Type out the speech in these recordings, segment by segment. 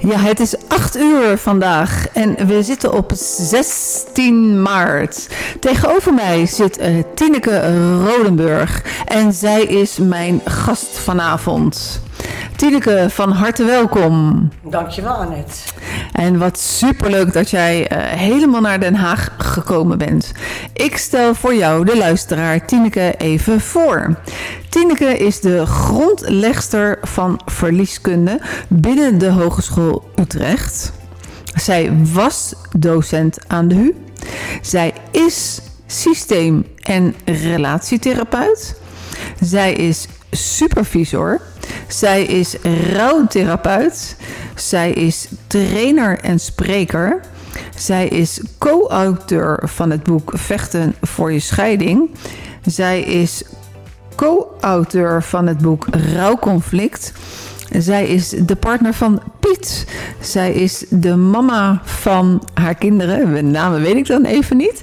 Ja, het is 8 uur vandaag en we zitten op 16 maart. Tegenover mij zit uh, Tineke Rodenburg en zij is mijn gast vanavond. Tineke, van harte welkom. Dankjewel, Annette. En wat superleuk dat jij uh, helemaal naar Den Haag gekomen bent. Ik stel voor jou, de luisteraar, Tineke even voor. Tineke is de grondlegster van verlieskunde binnen de Hogeschool Utrecht. Zij was docent aan de HU. Zij is systeem- en relatietherapeut. Zij is supervisor. Zij is rouwtherapeut. Zij is trainer en spreker. Zij is co-auteur van het boek Vechten voor je scheiding. Zij is co-auteur van het boek Rouwconflict. Zij is de partner van Piet. Zij is de mama van haar kinderen. De namen weet ik dan even niet.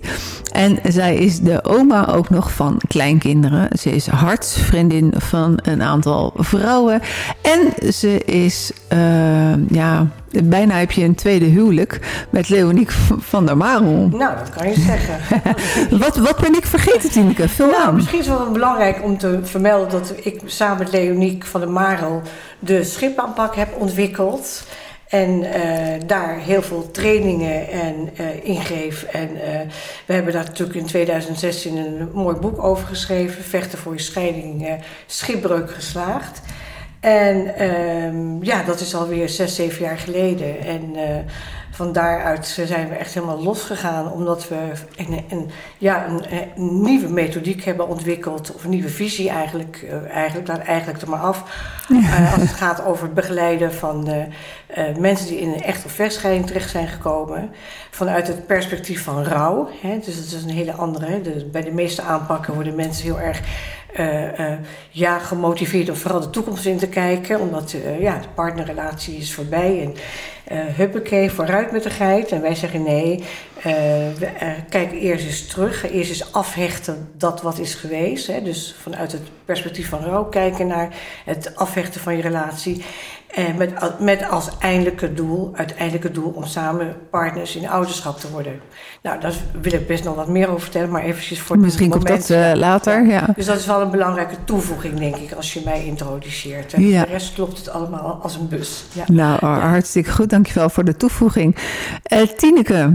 En zij is de oma ook nog van kleinkinderen. Ze is hartsvriendin van een aantal vrouwen. En ze is, uh, ja, bijna heb je een tweede huwelijk met Leoniek van der Marel. Nou, dat kan je zeggen. wat, wat ben ik vergeten, Tineke? Veel nou, aan. Misschien is het wel belangrijk om te vermelden dat ik samen met Leoniek van der Marel de schipaanpak heb ontwikkeld. En uh, daar heel veel trainingen en uh, ingeef. En uh, we hebben daar natuurlijk in 2016 een mooi boek over geschreven. Vechten voor je scheiding, schipbreuk geslaagd. En um, ja, dat is alweer zes, zeven jaar geleden. En van daaruit zijn we echt helemaal losgegaan. Omdat we een, een ja, een, een, nieuwe methodiek hebben ontwikkeld. Of een nieuwe visie eigenlijk. eigenlijk laat eigenlijk er maar af. Ja. als het gaat over het begeleiden van uh, mensen die in een echte vechtscheiding terecht zijn gekomen. Vanuit het perspectief van rouw. Hè, dus dat is een hele andere. Hè. De, bij de meeste aanpakken worden mensen heel erg uh, uh, ja, gemotiveerd om vooral de toekomst in te kijken. Omdat ja, de partnerrelatie is voorbij. En huppakee, vooruit met de geit. En wij zeggen nee, we, kijk eerst eens terug. Eerst eens afhechten dat wat is geweest. Hè. Dus vanuit het perspectief van rouw kijken naar het afhechten van je relatie. En met, met als eindelijke doel, uiteindelijke doel om samen partners in ouderschap te worden. Nou, daar wil ik best nog wat meer over vertellen, maar eventjes voor Misschien komt dat uh, later, ja. Dus dat is wel een belangrijke toevoeging, denk ik, als je mij introduceert. En ja. de rest klopt het allemaal als een bus. Ja. Nou, hartstikke goed. Dankjewel voor de toevoeging. Uh, Tineke,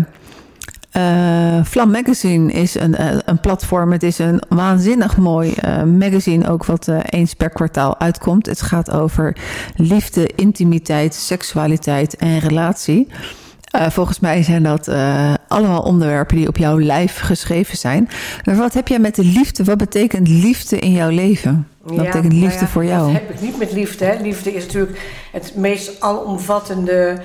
uh, Vlam Magazine is een, uh, een platform. Het is een waanzinnig mooi uh, magazine, ook wat eens per kwartaal uitkomt. Het gaat over liefde, intimiteit, seksualiteit en relatie. volgens mij zijn dat allemaal onderwerpen die op jouw lijf geschreven zijn. Maar wat heb jij met de liefde? Wat betekent liefde in jouw leven? Wat ja, betekent liefde nou ja, voor jou? Dat heb ik niet met liefde. Hè. Liefde is natuurlijk het meest alomvattende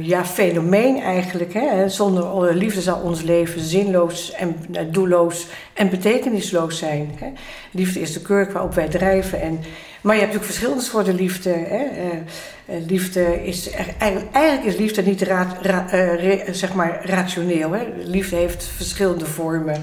ja, fenomeen eigenlijk. Hè? Zonder liefde zou ons leven zinloos en doelloos en betekenisloos zijn. Hè? Liefde is de kurk waarop wij drijven. En, maar je hebt natuurlijk verschillende soorten liefde. Hè? liefde is, eigenlijk, is liefde niet ra, zeg maar rationeel. Hè? Liefde heeft verschillende vormen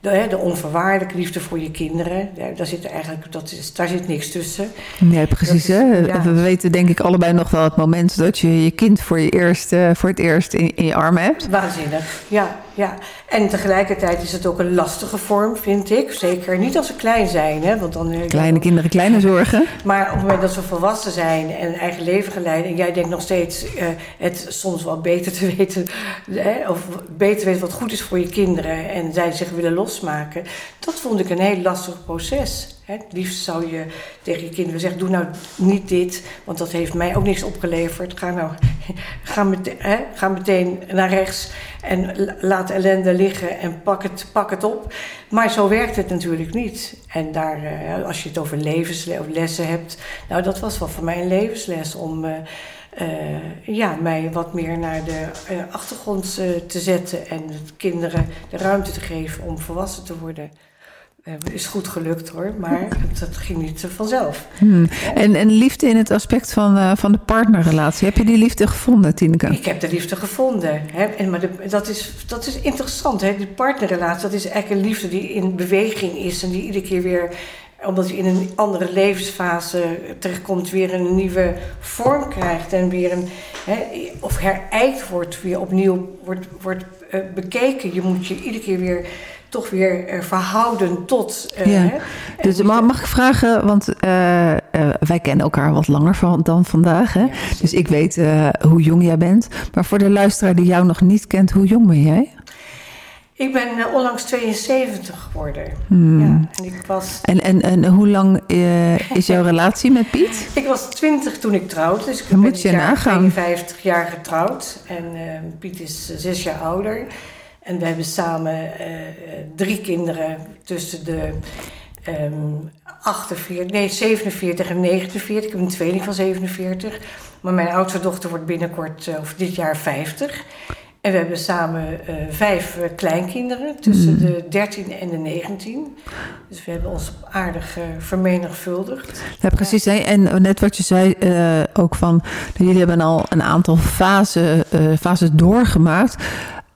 de, de onvoorwaardelijke liefde voor je kinderen. Daar zit eigenlijk, dat is, daar zit niks tussen. Nee, precies. Is, hè? Ja. We weten denk ik allebei nog wel het moment dat je je kind voor, je eerst, voor het eerst in, in je armen hebt. Waanzinnig, ja, ja. En tegelijkertijd is het ook een lastige vorm, vind ik. Zeker niet als ze klein zijn. Hè? Want dan, kleine dan, kinderen, kleine zorgen. Maar op het moment dat ze volwassen zijn en een eigen leven gaan leiden... en jij denkt nog steeds uh, het soms wel beter te weten... Hè? of beter weten wat goed is voor je kinderen... en zij zich willen losmaken... dat vond ik een heel lastig proces. Het liefst zou je tegen je kinderen zeggen: doe nou niet dit, want dat heeft mij ook niks opgeleverd. Ga nou, ga, met, hè? ga meteen naar rechts en laat ellende liggen en pak het, pak het op. Maar zo werkt het natuurlijk niet. En daar, als je het over levenslessen hebt, nou dat was wel voor mij een levensles om. Uh, uh, ja, mij wat meer naar de achtergrond te zetten en kinderen de ruimte te geven om volwassen te worden. Is goed gelukt hoor, maar dat ging niet vanzelf. Hmm. En, en liefde in het aspect van, van de partnerrelatie. Heb je die liefde gevonden, Tineke? Ik heb de liefde gevonden. Hè? En, maar de, dat, is, dat is interessant. Hè? Die partnerrelatie, dat is eigenlijk een liefde die in beweging is en die iedere keer weer omdat hij in een andere levensfase terechtkomt, weer een nieuwe vorm krijgt en weer een, hè, of herijkt wordt, weer opnieuw wordt, wordt uh, bekeken. Je moet je iedere keer weer toch weer uh, verhouden tot. Uh, ja. Dus mag, mag ik vragen, want wij kennen elkaar wat langer van, dan vandaag. Hè? Ja, dus ik weet hoe jong jij bent. Maar voor de luisteraar die jou nog niet kent, hoe jong ben jij? Ik ben onlangs 72 geworden. Hmm. Ja, en, ik was... en, en, en hoe lang uh, is jouw relatie met Piet? ik was 20 toen ik trouwde. Dus ik Dan ben moet je jaar 52 jaar getrouwd. En uh, Piet is zes jaar ouder. En we hebben samen drie kinderen tussen de um, 48, nee, 47 en 49. Ik heb een tweeling van 47. Maar mijn oudste dochter wordt binnenkort, of dit jaar, 50. En we hebben samen uh, vijf kleinkinderen tussen mm. de 13 en de 19. Dus we hebben ons aardig uh, vermenigvuldigd. Ja, precies. Ja. En net wat je zei ook van... jullie hebben al een aantal fasen, fases doorgemaakt...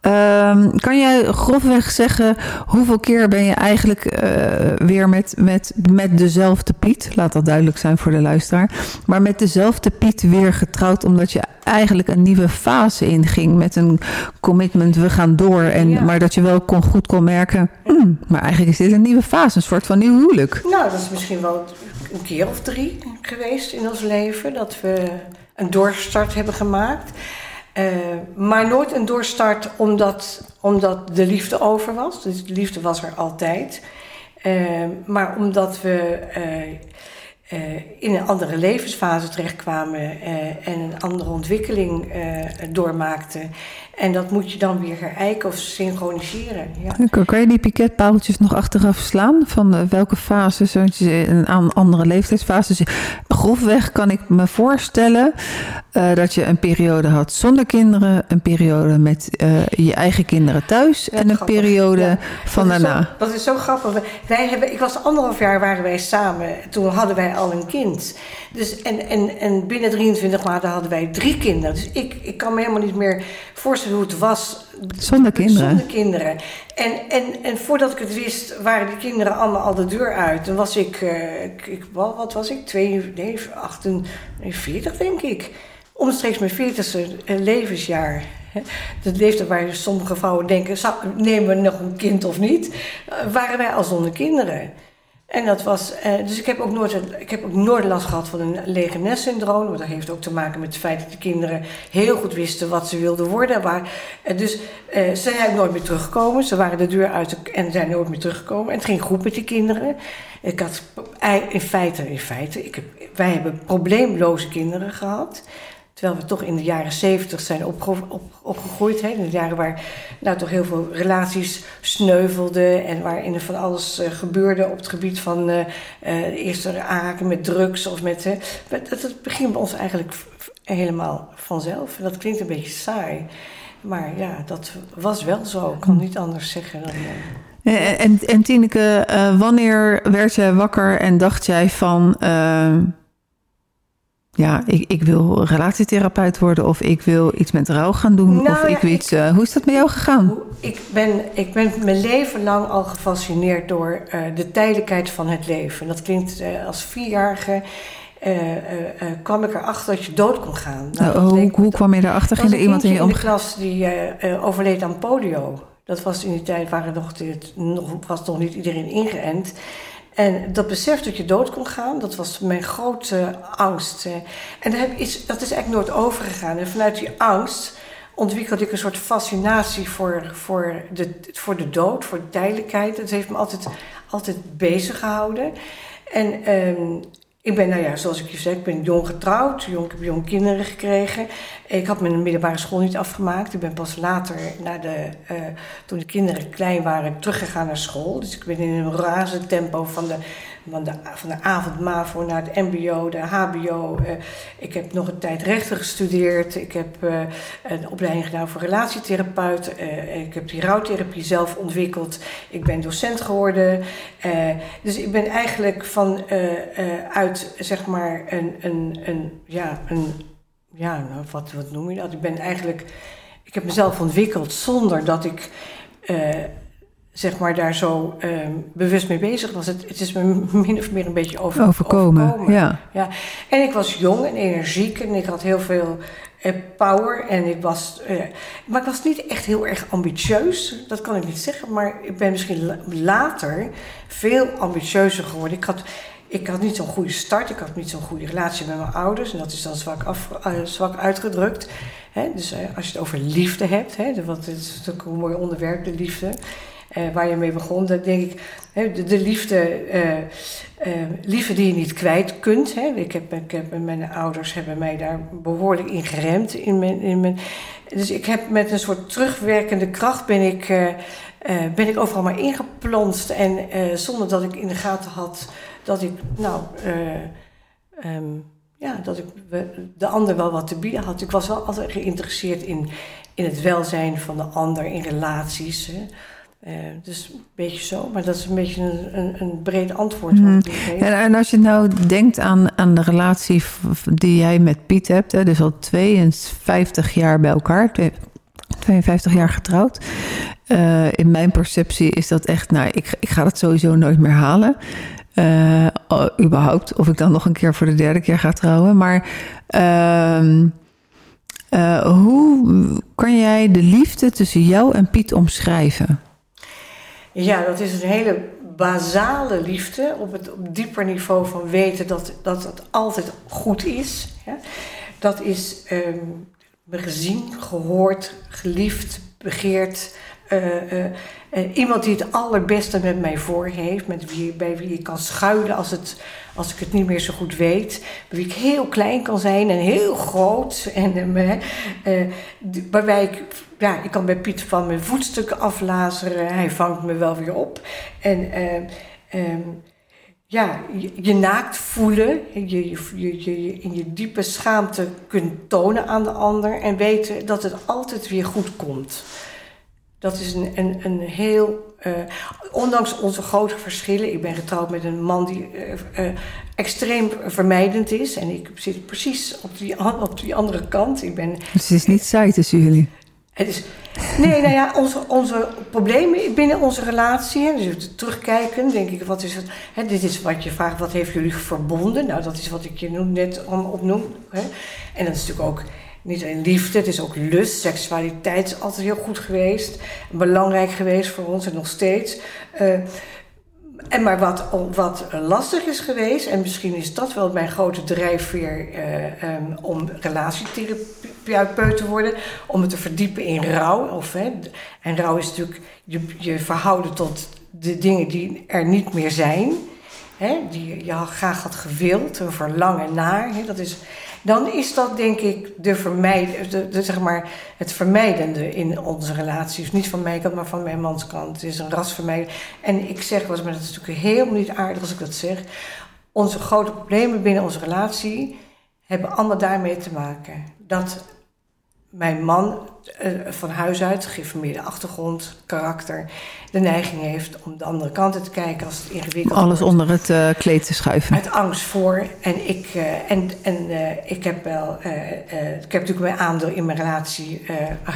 Um, kan jij grofweg zeggen hoeveel keer ben je eigenlijk uh, weer met, met, met dezelfde Piet, laat dat duidelijk zijn voor de luisteraar, maar met dezelfde Piet weer getrouwd omdat je eigenlijk een nieuwe fase inging met een commitment, we gaan door, en, ja. maar dat je wel kon, goed kon merken, mm, maar eigenlijk is dit een nieuwe fase, een soort van nieuw huwelijk. Nou, dat is misschien wel een keer of drie geweest in ons leven, dat we een doorstart hebben gemaakt. Uh, maar nooit een doorstart omdat, omdat de liefde over was. Dus de liefde was er altijd. Uh, maar omdat we uh, in een andere levensfase terechtkwamen en een andere ontwikkeling doormaakten. En dat moet je dan weer herijken of synchroniseren. Ja. Kan je die piketpaaltjes nog achteraf slaan? Van eh, welke fase, een andere leeftijdsfase? Grofweg kan ik me voorstellen uh, dat je een periode had zonder kinderen, een periode met uh, je eigen kinderen thuis en een grappig. periode ja. van dat daarna. Is zo, dat is zo grappig. Wij hebben, ik was anderhalf jaar waren wij samen. Toen hadden wij al een kind. Dus, en, en, en binnen 23 maanden hadden wij drie kinderen. Dus ik, ik kan me helemaal niet meer voorstellen hoe het was. Zonder kinderen. Zonder kinderen. En, en, en voordat ik het wist, waren die kinderen allemaal al de deur uit. Dan was ik, uh, ik wat was ik? Twee, nee, 48 denk ik. Omstreeks mijn 40ste levensjaar. Dat leeftijd waar sommige vrouwen denken, nemen we nog een kind of niet? Waren wij al zonder kinderen. En dat was, eh, dus ik heb, ook nooit, ik heb ook nooit last gehad van een lege syndroom Want dat heeft ook te maken met het feit dat de kinderen heel goed wisten wat ze wilden worden. Maar, eh, dus eh, ze zijn nooit meer teruggekomen. Ze waren de deur uit en zijn nooit meer teruggekomen. En het ging goed met die kinderen. Ik had in feite, in feite ik wij hebben probleemloze kinderen gehad. Terwijl we toch in de jaren zeventig zijn opge op, opgegroeid. Hè? In de jaren waar nou, toch heel veel relaties sneuvelden. En waarin er van alles uh, gebeurde op het gebied van uh, uh, eerste aanraken met drugs. Of met, dat, dat begint bij ons eigenlijk helemaal vanzelf. En dat klinkt een beetje saai. Maar ja, dat was wel zo. Ik kan niet anders zeggen dan... En, en Tineke, wanneer werd jij wakker en dacht jij van ja, ik, ik wil relatietherapeut worden of ik wil iets met rouw gaan doen. Nou, of ik iets, uh, hoe is dat met jou gegaan? Ik ben, ik ben mijn leven lang al gefascineerd door uh, de tijdelijkheid van het leven. Dat klinkt uh, als vierjarige. kwam ik erachter dat je dood kon gaan. Nou, nou hoe, hoe kwam je erachter? Ging er iemand in je om? in de klas die overleed aan polio. Dat was in die tijd waren nog, nog, was nog niet iedereen ingeënt. En dat besef dat je dood kon gaan, dat was mijn grote angst. En dat is, dat is eigenlijk nooit overgegaan. En vanuit die angst ontwikkelde ik een soort fascinatie voor, voor, de, voor de dood, voor de tijdelijkheid. Dat heeft me altijd, altijd bezig gehouden. En um, ik ben, nou ja, zoals ik je zei, ik ben jong getrouwd. Jong, ik heb jong kinderen gekregen. Ik had mijn middelbare school niet afgemaakt. Ik ben pas later, de, uh, toen de kinderen klein waren, teruggegaan naar school. Dus ik ben in een razend tempo van de van de, van de naar het mbo, de hbo. Uh, ik heb nog een tijd rechten gestudeerd. Ik heb uh, een opleiding gedaan voor relatietherapeut. Uh, ik heb die rouwtherapie zelf ontwikkeld. Ik ben docent geworden. dus ik ben eigenlijk van uit, zeg maar, een, een, een, ja, een, ja nou, wat, wat noem je dat? Ik ben eigenlijk, ik heb mezelf ontwikkeld zonder dat ik zeg maar, daar zo ehm, bewust mee bezig was. Het, het is me min of meer een beetje over, overkomen. overkomen. Ja. Ja. En ik was jong en energiek en ik had heel veel uh, power. En ik was, uh, maar ik was niet echt heel erg ambitieus. Dat kan ik niet zeggen. Maar ik ben misschien later veel ambitieuzer geworden. Ik had, ik had niet zo'n goede start. Ik had niet zo'n goede relatie met mijn ouders. En dat is dan zwak, af, uh, zwak uitgedrukt. Hè? Dus als je het over liefde hebt. Hè? Want het is natuurlijk een mooi onderwerp, de liefde. Uh, waar je mee begon, dan denk ik, hè, de, de, liefde, uh, uh, liefde die je niet kwijt kunt. Hè. Ik heb, ik heb, mijn ouders hebben mij daar behoorlijk in geremd. In in mijn, dus ik heb met een soort terugwerkende kracht ben ik, ben ik overal maar ingeplonst. En zonder dat ik in de gaten had dat ik, nou, um, ja, dat ik de ander wel wat te bieden had. Ik was wel altijd geïnteresseerd in, in het welzijn van de ander, in relaties. Hè. Uh, dus een beetje zo, maar dat is een beetje een, een, een breed antwoord. Mm. En, en, als je nou denkt aan, aan de relatie die jij met Piet hebt, hè, dus al 52 jaar bij elkaar, 52 jaar getrouwd. Uh, in mijn perceptie is dat echt, nou, ik, ik ga het sowieso nooit meer halen. Uh, überhaupt, of ik dan nog een keer voor de derde keer ga trouwen. Maar uh, hoe kan jij de liefde tussen jou en Piet omschrijven? Ja, dat is een hele basale liefde op het op dieper niveau van weten dat, dat het altijd goed is. Ja. Dat is um, gezien, gehoord, geliefd, begeerd. Uh, uh, uh, iemand die het allerbeste met mij voor heeft, met wie, bij wie ik kan schuilen als, het, als ik het niet meer zo goed weet. Wie ik heel klein kan zijn en heel groot. En, waarbij ik ja, ik kan bij Piet van mijn voetstukken aflazeren. Hij vangt me wel weer op. En uh, um, ja, je, naakt voelen. Je, je, je in je diepe schaamte kunt tonen aan de ander. En weten dat het altijd weer goed komt. Dat is een, een, een heel. Uh, ondanks onze grote verschillen. Ik ben getrouwd met een man die uh, uh, extreem vermijdend is. En ik zit precies op die, op die andere kant. Ik ben, dus het is niet saai tussen jullie? Het is, nee, nou ja, onze, onze problemen binnen onze relatie, dus terugkijken, denk ik, wat is het, hè, dit is wat je vraagt, wat heeft jullie verbonden? Nou, dat is wat ik je net opnoem. Hè. En dat is natuurlijk ook niet alleen liefde, het is ook lust, seksualiteit is altijd heel goed geweest, belangrijk geweest voor ons en nog steeds. Uh, en maar wat, wat lastig is geweest, en misschien is dat wel mijn grote drijfveer uh, um, om relatietherapeut te worden, om het te verdiepen in rouw. Of, hè, en rouw is natuurlijk je, je verhouden tot de dingen die er niet meer zijn, hè, die je graag had gewild, een verlangen naar. Hè, dat is dan is dat denk ik de vermijd, de, zeg maar het vermijdende in onze relaties. Niet van mijn kant, maar van mijn mans kant. Het is een rasvermijding. En ik zeg wel dat is natuurlijk helemaal niet aardig als ik dat zeg. Onze grote problemen binnen onze relatie hebben allemaal daarmee te maken. Dat mijn man uh, van huis uit, geïnformeerde achtergrond, karakter, de neiging heeft om de andere kanten te kijken als het ingewikkeld Alles wordt. onder het uh, kleed te schuiven. Met angst voor. En ik, uh, en, en ik heb wel, ik heb natuurlijk mijn aandeel in mijn relatie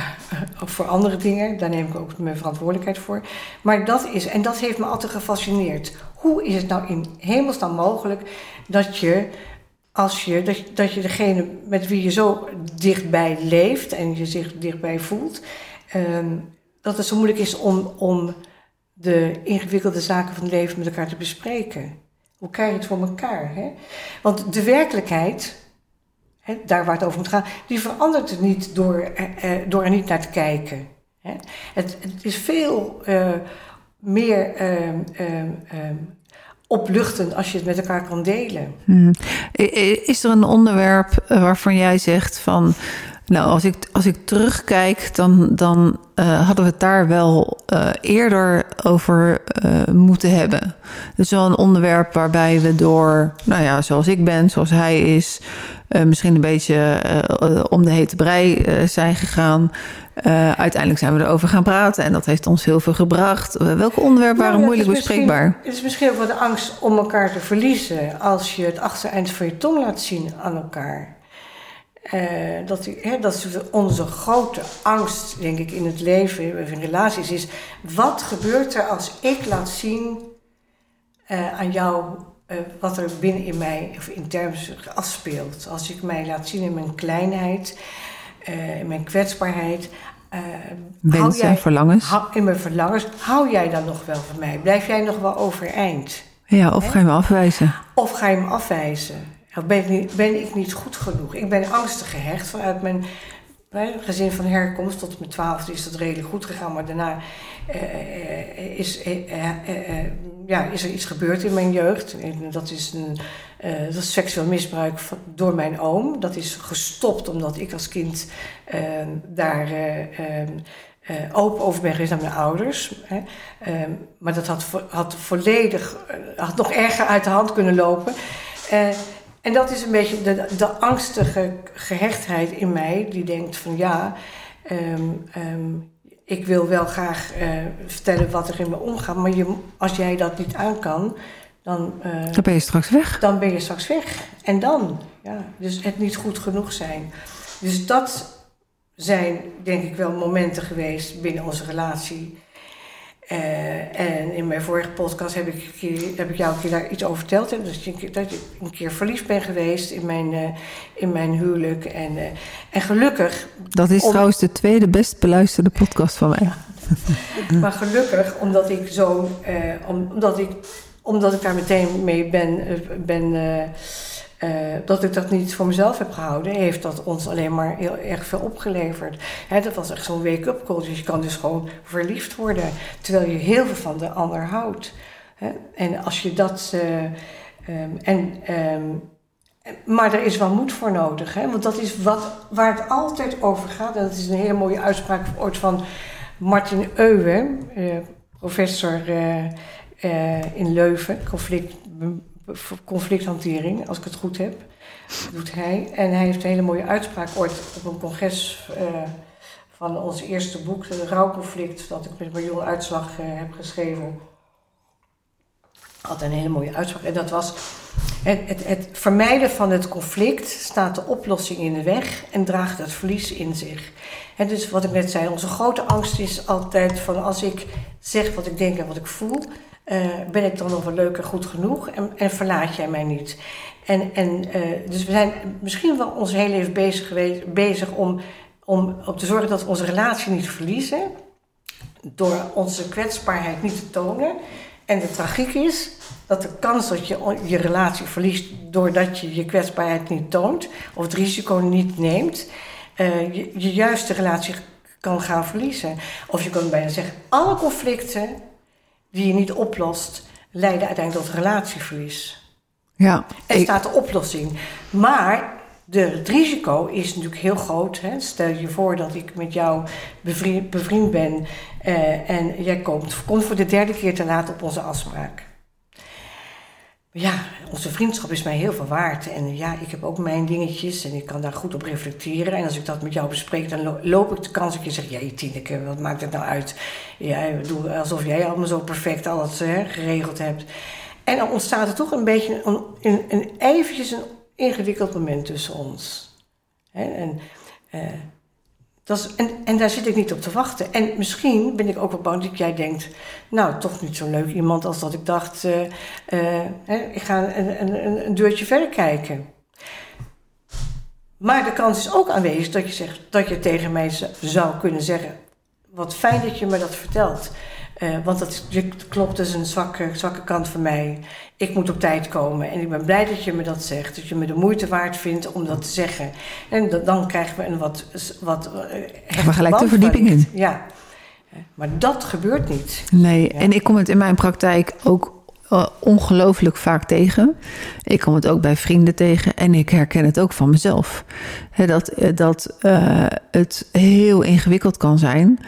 voor andere dingen. Daar neem ik ook mijn verantwoordelijkheid voor. Maar dat is, en dat heeft me altijd gefascineerd. Hoe is het nou in hemelsnaam mogelijk dat je als je, dat, dat je degene met wie je zo dichtbij leeft en je zich dichtbij voelt, um, dat het zo moeilijk is om, om de ingewikkelde zaken van het leven met elkaar te bespreken. Hoe krijg je het voor elkaar? Hè? Want de werkelijkheid, hè, daar waar het over moet gaan, die verandert niet door, eh, eh door er niet naar te kijken. Hè? Het, het is veel uh, meer uh, opluchtend als je het met elkaar kan delen. Hmm. Is er een onderwerp eh, waarvan jij zegt van. Nou, als ik, als ik terugkijk, dan, dan uh, hadden we het daar wel uh, eerder over uh, moeten hebben. Dus wel een onderwerp waarbij we door, nou ja, zoals ik ben, zoals hij is, misschien een beetje om de hete brei zijn gegaan. Uiteindelijk zijn we erover gaan praten en dat heeft ons heel veel gebracht. Welke onderwerpen waren nou, moeilijk bespreekbaar? Het is misschien ook wel de angst om elkaar te verliezen als je het achtereind van je tong laat zien aan elkaar. Uh, dat, hè, dat is onze grote angst, denk ik, in het leven, of in relaties, is wat gebeurt er als ik laat zien uh, aan jou uh, wat er binnen in mij, of in termen afspeelt. Als ik mij laat zien in mijn kleinheid, in mijn kwetsbaarheid. Wensen, jij, verlangens. in mijn verlangens. Hou jij dan nog wel van mij? Blijf jij nog wel overeind? Ja, of ga je me afwijzen? Of ga je me afwijzen? Ben ik, niet, ben ik niet goed genoeg? Ik ben angstig gehecht vanuit mijn gezin van herkomst. Tot mijn twaalfde is dat redelijk goed gegaan, maar daarna uh, is, uh, ja, is er iets gebeurd in mijn jeugd. Dat is, een, dat is seksueel misbruik van, door mijn oom. Dat is gestopt omdat ik als kind ehm, daar ehm, open over ben geweest aan mijn ouders. Ehm, maar dat had, had volledig, had nog erger uit de hand kunnen lopen. En dat is een beetje de, de angstige gehechtheid in mij, die denkt van ja, ehm, ehm, ik wil wel graag uh, vertellen wat er in me omgaat, maar je, als jij dat niet aan kan, dan, uh, dan ben je straks weg. Dan ben je straks weg. En dan, ja, dus het niet goed genoeg zijn. Dus dat zijn denk ik wel momenten geweest binnen onze relatie uh, en in mijn vorige podcast heb ik, heb ik jou een keer daar iets over verteld. Hè? Dus dat ik een keer verliefd ben geweest in mijn, uh, in mijn huwelijk. En, uh, en gelukkig. Dat is trouwens de tweede best beluisterde podcast van mij. maar gelukkig, omdat ik zo. omdat, ik, omdat ik daar meteen mee ben. ben uh, dat ik dat niet voor mezelf heb gehouden, heeft dat ons alleen maar heel erg veel opgeleverd. Dat was echt zo'n wake-up call. Dus je kan dus gewoon verliefd worden, terwijl je heel veel van de ander houdt. En als je dat. Uh, um, en, um, maar er is wel moed voor nodig, want dat is wat, waar het altijd over gaat. En dat is een hele mooie uitspraak ooit van Martin Euwe, uh, professor in Leuven, conflict conflicthantering, als ik het goed heb. Doet hij. En hij heeft een hele mooie uitspraak ooit op een congres uh, van ons eerste boek, de rouwconflict, dat ik met Marion Uitslag uh, heb geschreven. Had een hele mooie uitspraak. En dat was: het, het, het, vermijden van het conflict staat de oplossing in de weg en draagt het verlies in zich. En dus wat ik net zei, onze grote angst is altijd van als ik zeg wat ik denk en wat ik voel, uh, ben ik dan nog wel leuk en goed genoeg en, en verlaat jij mij niet? En, en uh, dus we zijn misschien wel ons hele leven bezig, geweest, bezig om, om op te zorgen dat we onze relatie niet verliezen. Door onze kwetsbaarheid niet te tonen. En de tragiek is dat de kans dat je je relatie verliest doordat je je kwetsbaarheid niet toont, of het risico niet neemt, uh, je, je juiste relatie kan gaan verliezen. Of je kan bijna zeggen, alle conflicten die je niet oplost, leiden uiteindelijk tot relatieverlies. Ja, er staat de oplossing. Maar de, het risico is natuurlijk heel groot. Hè? Stel je voor dat ik met jou bevriend, bevriend ben uh, en jij komt, komt voor de derde keer te laat op onze afspraak ja, onze vriendschap is mij heel veel waard. En ja, ik heb ook mijn dingetjes en ik kan daar goed op reflecteren. En als ik dat met jou bespreek, dan loop ik de kans dat je zegt... Tineke, wat maakt het nou uit? Ja, doe alsof jij allemaal zo perfect alles geregeld hebt. En dan ontstaat er toch een beetje een, een, eventjes een ingewikkeld moment tussen ons. Hè? En... Uh, dat en, en daar zit ik niet op te wachten. En misschien ben ik ook wel bang dat jij denkt... nou, toch niet zo leuk iemand als dat ik dacht... Uh, uh, ik ga een, een, een deurtje verder kijken. Maar de kans is ook aanwezig dat je, zegt, dat je tegen mij zou kunnen zeggen... wat fijn dat je me dat vertelt... Uh, want dat, klopt, dat is een zwakke, zwakke kant van mij. Ik moet op tijd komen. En ik ben blij dat je me dat zegt. Dat je me de moeite waard vindt om dat te zeggen. En dan krijgen we een wat... wat uh, maar gelijk de verdieping in. Ja. Maar dat gebeurt niet. Nee, en ik kom het in mijn praktijk ook uh, ongelooflijk vaak tegen. Ik kom het ook bij vrienden tegen en ik herken het ook van mezelf. dat dat het heel ingewikkeld kan zijn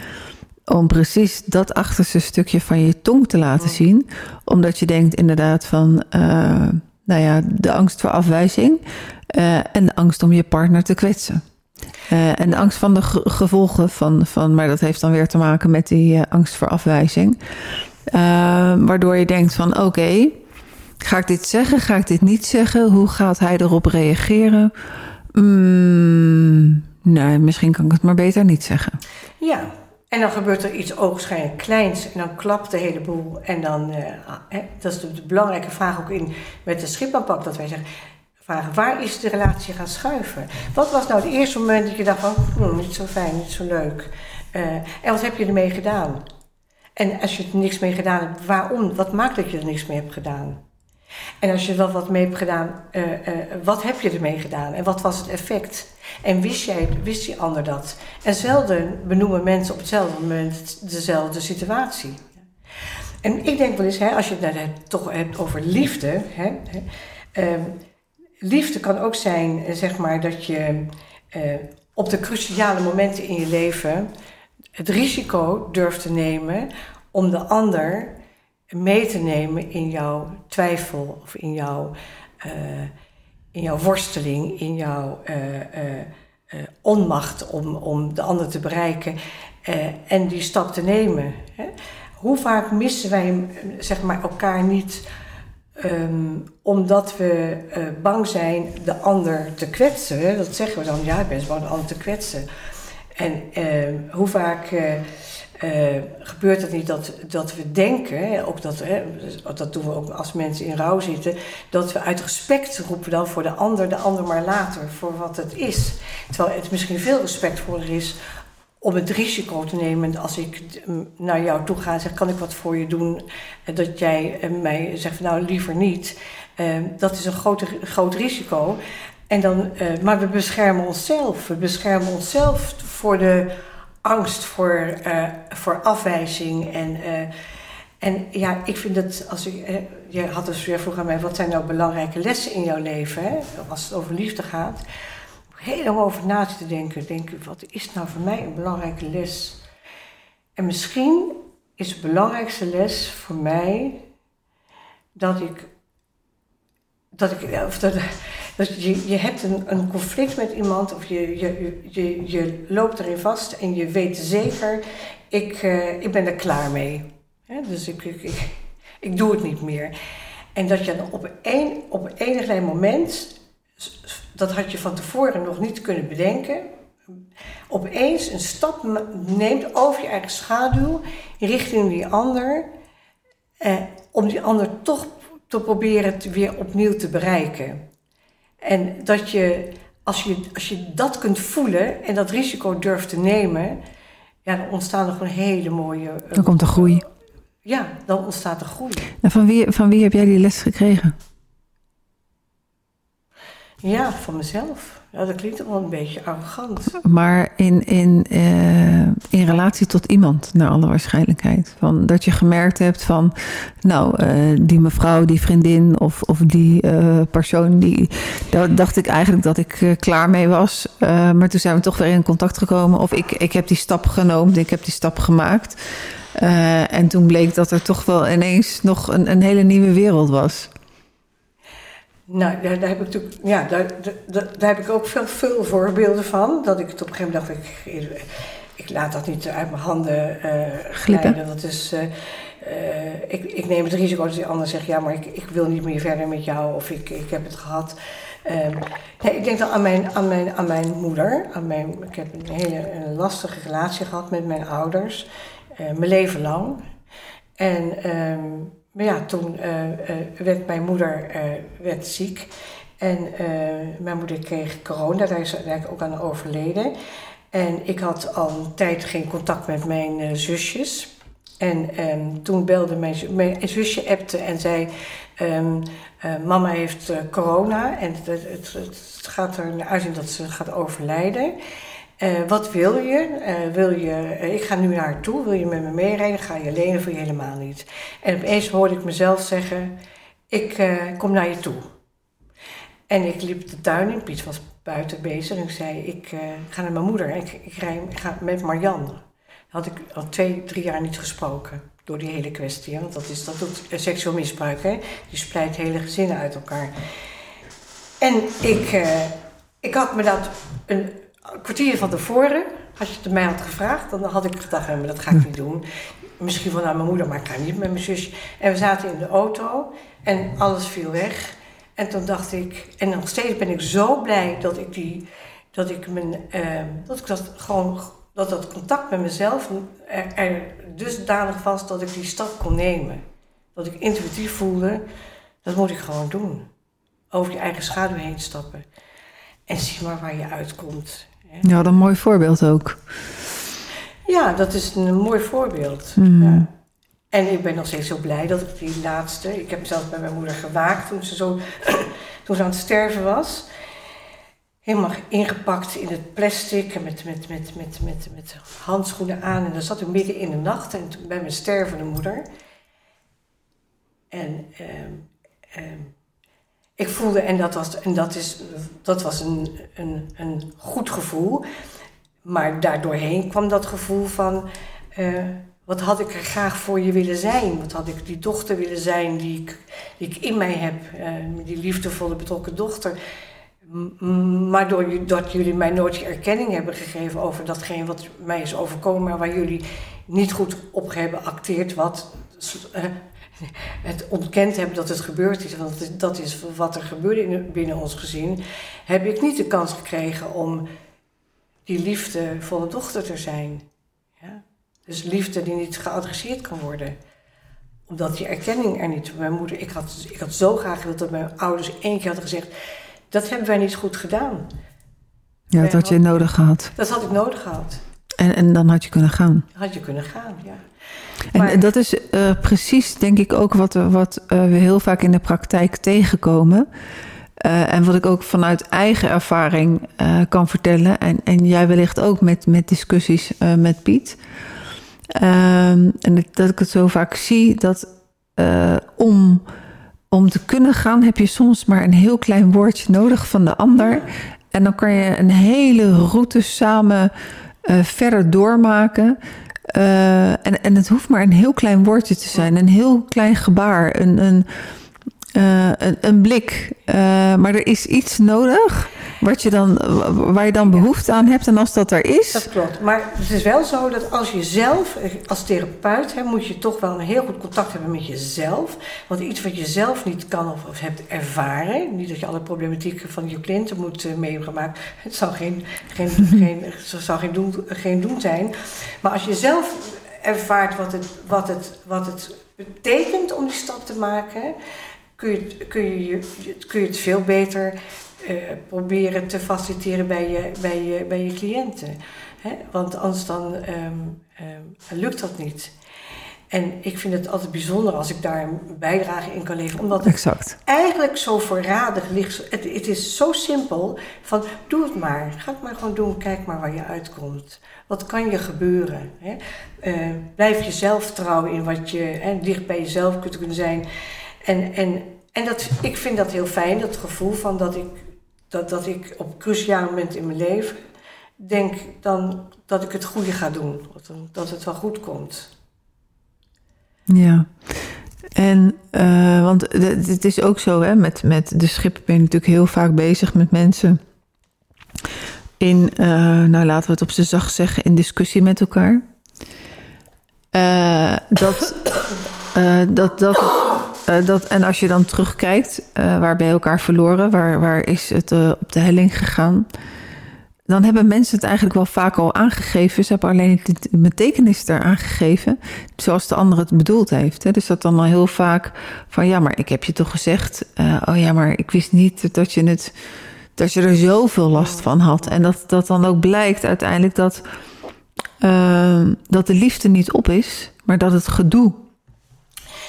om precies dat achterste stukje van je tong te laten zien. Omdat je denkt inderdaad van, uh, nou ja, de angst voor afwijzing uh, en de angst om je partner te kwetsen. Uh, en de angst van de gevolgen van, van, maar dat heeft dan weer te maken met die angst voor afwijzing. waardoor je denkt van, oké, okay, ga ik dit zeggen, ga ik dit niet zeggen? Hoe gaat hij erop reageren? Mm, nee, misschien kan ik het maar beter niet zeggen. Ja, en dan gebeurt er iets ogenschijnlijk kleins en dan klapt de hele boel. En dan, eh, hè, dat is de, belangrijke vraag ook in met de schipaanpak, dat wij zeggen, waar is de relatie gaan schuiven? Wat was nou het eerste moment dat je dacht van, hm, niet zo fijn, niet zo leuk. Eh, en wat heb je ermee gedaan? En als je er niks mee gedaan hebt, waarom? Wat maakt dat je er niks mee hebt gedaan? En als je wel wat mee hebt gedaan, uh, wat heb je ermee gedaan? En wat was het effect? En wist, jij, wist die ander dat? En zelden benoemen mensen op hetzelfde moment dezelfde situatie. En ik denk wel eens, hè, als je het toch hebt over liefde. Hè, uh, liefde kan ook zijn, zeg maar, dat je op de cruciale momenten in je leven het risico durft te nemen om de ander mee te nemen in jouw twijfel of in jouw, uh, in jouw worsteling, in jouw uh, uh, onmacht om, om de ander te bereiken en die stap te nemen. Hè? Hoe vaak missen wij zeg maar, elkaar niet um, omdat we bang zijn de ander te kwetsen? Hè? Dat zeggen we dan, ja, ik ben bang de ander te kwetsen. En hoe vaak gebeurt het niet dat, dat we denken, ook dat, hè, dat doen we ook als mensen in rouw zitten, dat we uit respect roepen dan voor de ander, de ander maar later, voor wat het is. Terwijl het misschien veel respectvoller is om het risico te nemen als ik naar jou toe ga en zeg, kan ik wat voor je doen? Dat jij eh, mij zegt, nou liever niet. Uh, dat is een groot, groot risico. En dan, maar we beschermen onszelf. We beschermen onszelf voor de angst voor, uh, voor afwijzing. En, uh, en ja, ik vind dat als ik. Uh, je had dus weer vroeg aan mij: wat zijn nou belangrijke lessen in jouw leven? Hè? Als het over liefde gaat. Helemaal over na te denken. Denken: wat is nou voor mij een belangrijke les? En misschien is de belangrijkste les voor mij dat ik. Dat ik. Of dat, dus je, je hebt een, een conflict met iemand of je, je, je, je loopt erin vast en je weet zeker, ik, uh, ik ben er klaar mee. dus ik, ik, ik, doe het niet meer. En dat je dan op een, op enig moment, dat had je van tevoren nog niet kunnen bedenken, opeens een stap neemt over je eigen schaduw richting die ander, eh, om die ander toch te proberen weer opnieuw te bereiken. En dat je als, je, als je dat kunt voelen en dat risico durft te nemen, ja, dan ontstaan er gewoon hele mooie. Uh, dan komt de groei. Ja, dan ontstaat de groei. En van wie, van wie heb jij die les gekregen? Ja, van mezelf. Ja, dat klinkt wel een beetje arrogant. Maar in, in, uh, in relatie tot iemand, naar alle waarschijnlijkheid. Van, dat je gemerkt hebt van, nou, uh, die mevrouw, die vriendin of, of die uh, persoon, die, daar dacht ik eigenlijk dat ik klaar mee was. maar toen zijn we toch weer in contact gekomen. Of ik, ik heb die stap genomen, ik heb die stap gemaakt. en toen bleek dat er toch wel ineens nog een, een hele nieuwe wereld was. Nou, daar, daar, heb ik natuurlijk, ja, daar, daar, daar, heb ik ook veel, veel voorbeelden van. Dat ik het op een gegeven moment dacht, ik, ik laat dat niet uit mijn handen uh, glippen. Dat is, uh, uh, ik, ik neem het risico dat die ander zegt, ja, maar ik, ik wil niet meer verder met jou of ik, ik heb het gehad. Um, nee, ik denk dan aan mijn, aan mijn, aan mijn moeder. Aan mijn, ik heb een hele een lastige relatie gehad met mijn ouders, mijn leven lang. En um, maar ja, toen uh, uh, werd mijn moeder uh, werd ziek. En mijn moeder kreeg corona, daar is eigenlijk ook aan overleden. En ik had al een tijd geen contact met mijn zusjes. En um, toen belde mijn, mijn zusje appte en zei... Um, mama heeft corona en het, het, het, gaat er naar uitzien dat ze gaat overlijden. Uh, wat wil je? Uh, wil je uh, ik ga nu naar haar toe. Wil je met me meerijden? Ga je alleen of wil je helemaal niet? En opeens hoorde ik mezelf zeggen: Ik kom naar je toe. En ik liep de tuin in. Piet was buiten bezig. En ik zei: Ik ga naar mijn moeder. Ik, ik, rij, ik ga met Marianne. Had ik al twee, drie jaar niet gesproken. Door die hele kwestie. Want dat, is, dat doet seksueel misbruik. Hè? Die splijt hele gezinnen uit elkaar. En ik, ik had me dat. Een, een kwartier van tevoren, als je het mij had gevraagd, dan had ik gedacht, dat ga ik niet doen. Misschien van naar mijn moeder, maar ik ga niet met mijn zusje. En we zaten in de auto en alles viel weg. en toen dacht ik, en nog steeds ben ik zo blij dat ik die, dat ik mijn, uh, dat ik dat gewoon, dat dat contact met mezelf er, er dusdanig was dat ik die stap kon nemen. Dat ik intuïtief voelde, dat moet ik gewoon doen. Over je eigen schaduw heen stappen. En zie maar waar je uitkomt. Ja, dat een mooi voorbeeld ook. Ja, dat is een mooi voorbeeld. Mm. Ja. En ik ben nog steeds zo blij dat ik die laatste. Ik heb zelfs bij mijn moeder gewaakt toen ze, zo, toen ze aan het sterven was. Helemaal ingepakt in het plastic en met, met, met, met, met, met handschoenen aan. En dan zat ik midden in de nacht en toen, bij mijn stervende moeder. En um, um, ik voelde, en dat was, en dat is, dat was een, een, een goed gevoel. Maar daardoorheen kwam dat gevoel van. Uh, wat had ik er graag voor je willen zijn? Wat had ik die dochter willen zijn die ik, ik in mij heb? Uh, die liefdevolle betrokken dochter. Maar doordat jullie mij nooit erkenning hebben gegeven over datgene wat mij is overkomen, maar waar jullie niet goed op hebben acteerd, wat uh, het ontkend hebben dat het gebeurd is, want dat is wat er gebeurde binnen ons gezin, heb ik niet de kans gekregen om die liefdevolle dochter te zijn. Ja? Dus liefde die niet geadresseerd kan worden. Omdat die erkenning er niet. Mijn moeder, ik had, ik had zo graag gewild dat mijn ouders één keer hadden gezegd: Dat hebben wij niet goed gedaan. Ja, dat had je nodig gehad. Dat had ik nodig gehad. En, en dan had je kunnen gaan. Had je kunnen gaan, ja. En dat is uh, precies, denk ik, ook wat, wat uh, we heel vaak in de praktijk tegenkomen. Uh, en wat ik ook vanuit eigen ervaring kan vertellen. En, en jij wellicht ook met, met discussies met Piet. Um, en dat ik het zo vaak zie dat om, om te kunnen gaan heb je soms maar een heel klein woordje nodig van de ander. En dan kan je een hele route samen uh, verder doormaken. Uh, en, en het hoeft maar een heel klein woordje te zijn, een heel klein gebaar, een, een, een, een, blik. maar er is iets nodig wat je dan, waar je dan behoefte aan hebt. En als dat er is. Dat klopt. Maar het is wel zo dat als je zelf, als therapeut, hè, moet je toch wel een heel goed contact hebben met jezelf. Want iets wat je zelf niet kan of, of hebt ervaren. Niet dat je alle problematiek van je cliënten moet uh, meegemaakt. Het zou geen, geen, geen, zou geen, doen, geen doen zijn. Maar als je zelf ervaart wat het, wat het, wat het betekent om die stap te maken. Kun je, kun, je, kun je het veel beter uh, proberen te faciliteren bij je, bij je, bij je cliënten. Hè? Want anders dan um, um, lukt dat niet. En ik vind het altijd bijzonder als ik daar een bijdrage in kan leveren. Omdat het exact. eigenlijk zo voorradig ligt. Het, het, is zo simpel van doe het maar. Ga het maar gewoon doen. Kijk maar waar je uitkomt. Wat kan je gebeuren? Hè? Uh, blijf jezelf trouwen in wat je hè, dicht bij jezelf kunt kunnen zijn. En, en, en dat, ik vind dat heel fijn, dat gevoel van dat ik dat, dat ik op een cruciaal moment in mijn leven denk dan dat ik het goede ga doen. Dat het wel goed komt. Ja. En, uh, want het is ook zo, hè, met, met de schip ben je natuurlijk heel vaak bezig met mensen. In, uh, nou laten we het op z'n zacht zeggen, in discussie met elkaar. Uh, dat, dat, dat, uh, dat, en als je dan terugkijkt, uh, waar je elkaar verloren? Waar, waar is het uh, op de helling gegaan? Dan hebben mensen het eigenlijk wel vaak al aangegeven. Ze hebben alleen de betekenis er aangegeven, zoals de ander het bedoeld heeft. Dus dat dan al heel vaak van, ja, maar ik heb je toch gezegd... oh ja, maar ik wist niet dat je, het, dat je er zoveel last van had. En dat, dat dan ook blijkt uiteindelijk dat, dat de liefde niet op is... maar dat het gedoe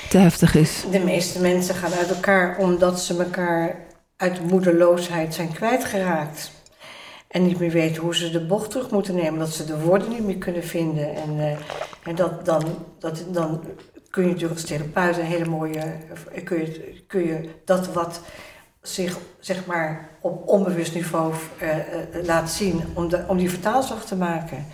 te heftig is. De meeste mensen gaan uit elkaar omdat ze elkaar uit moedeloosheid zijn kwijtgeraakt. En niet meer weten hoe ze de bocht terug moeten nemen. Dat ze de woorden niet meer kunnen vinden. En, uh, en dat, dan, dat, dan kun je natuurlijk als therapeut een hele mooie... Kun je, kun je dat wat zich zeg maar op onbewust niveau uh, laat zien... Om, de, om die vertaalslag te maken.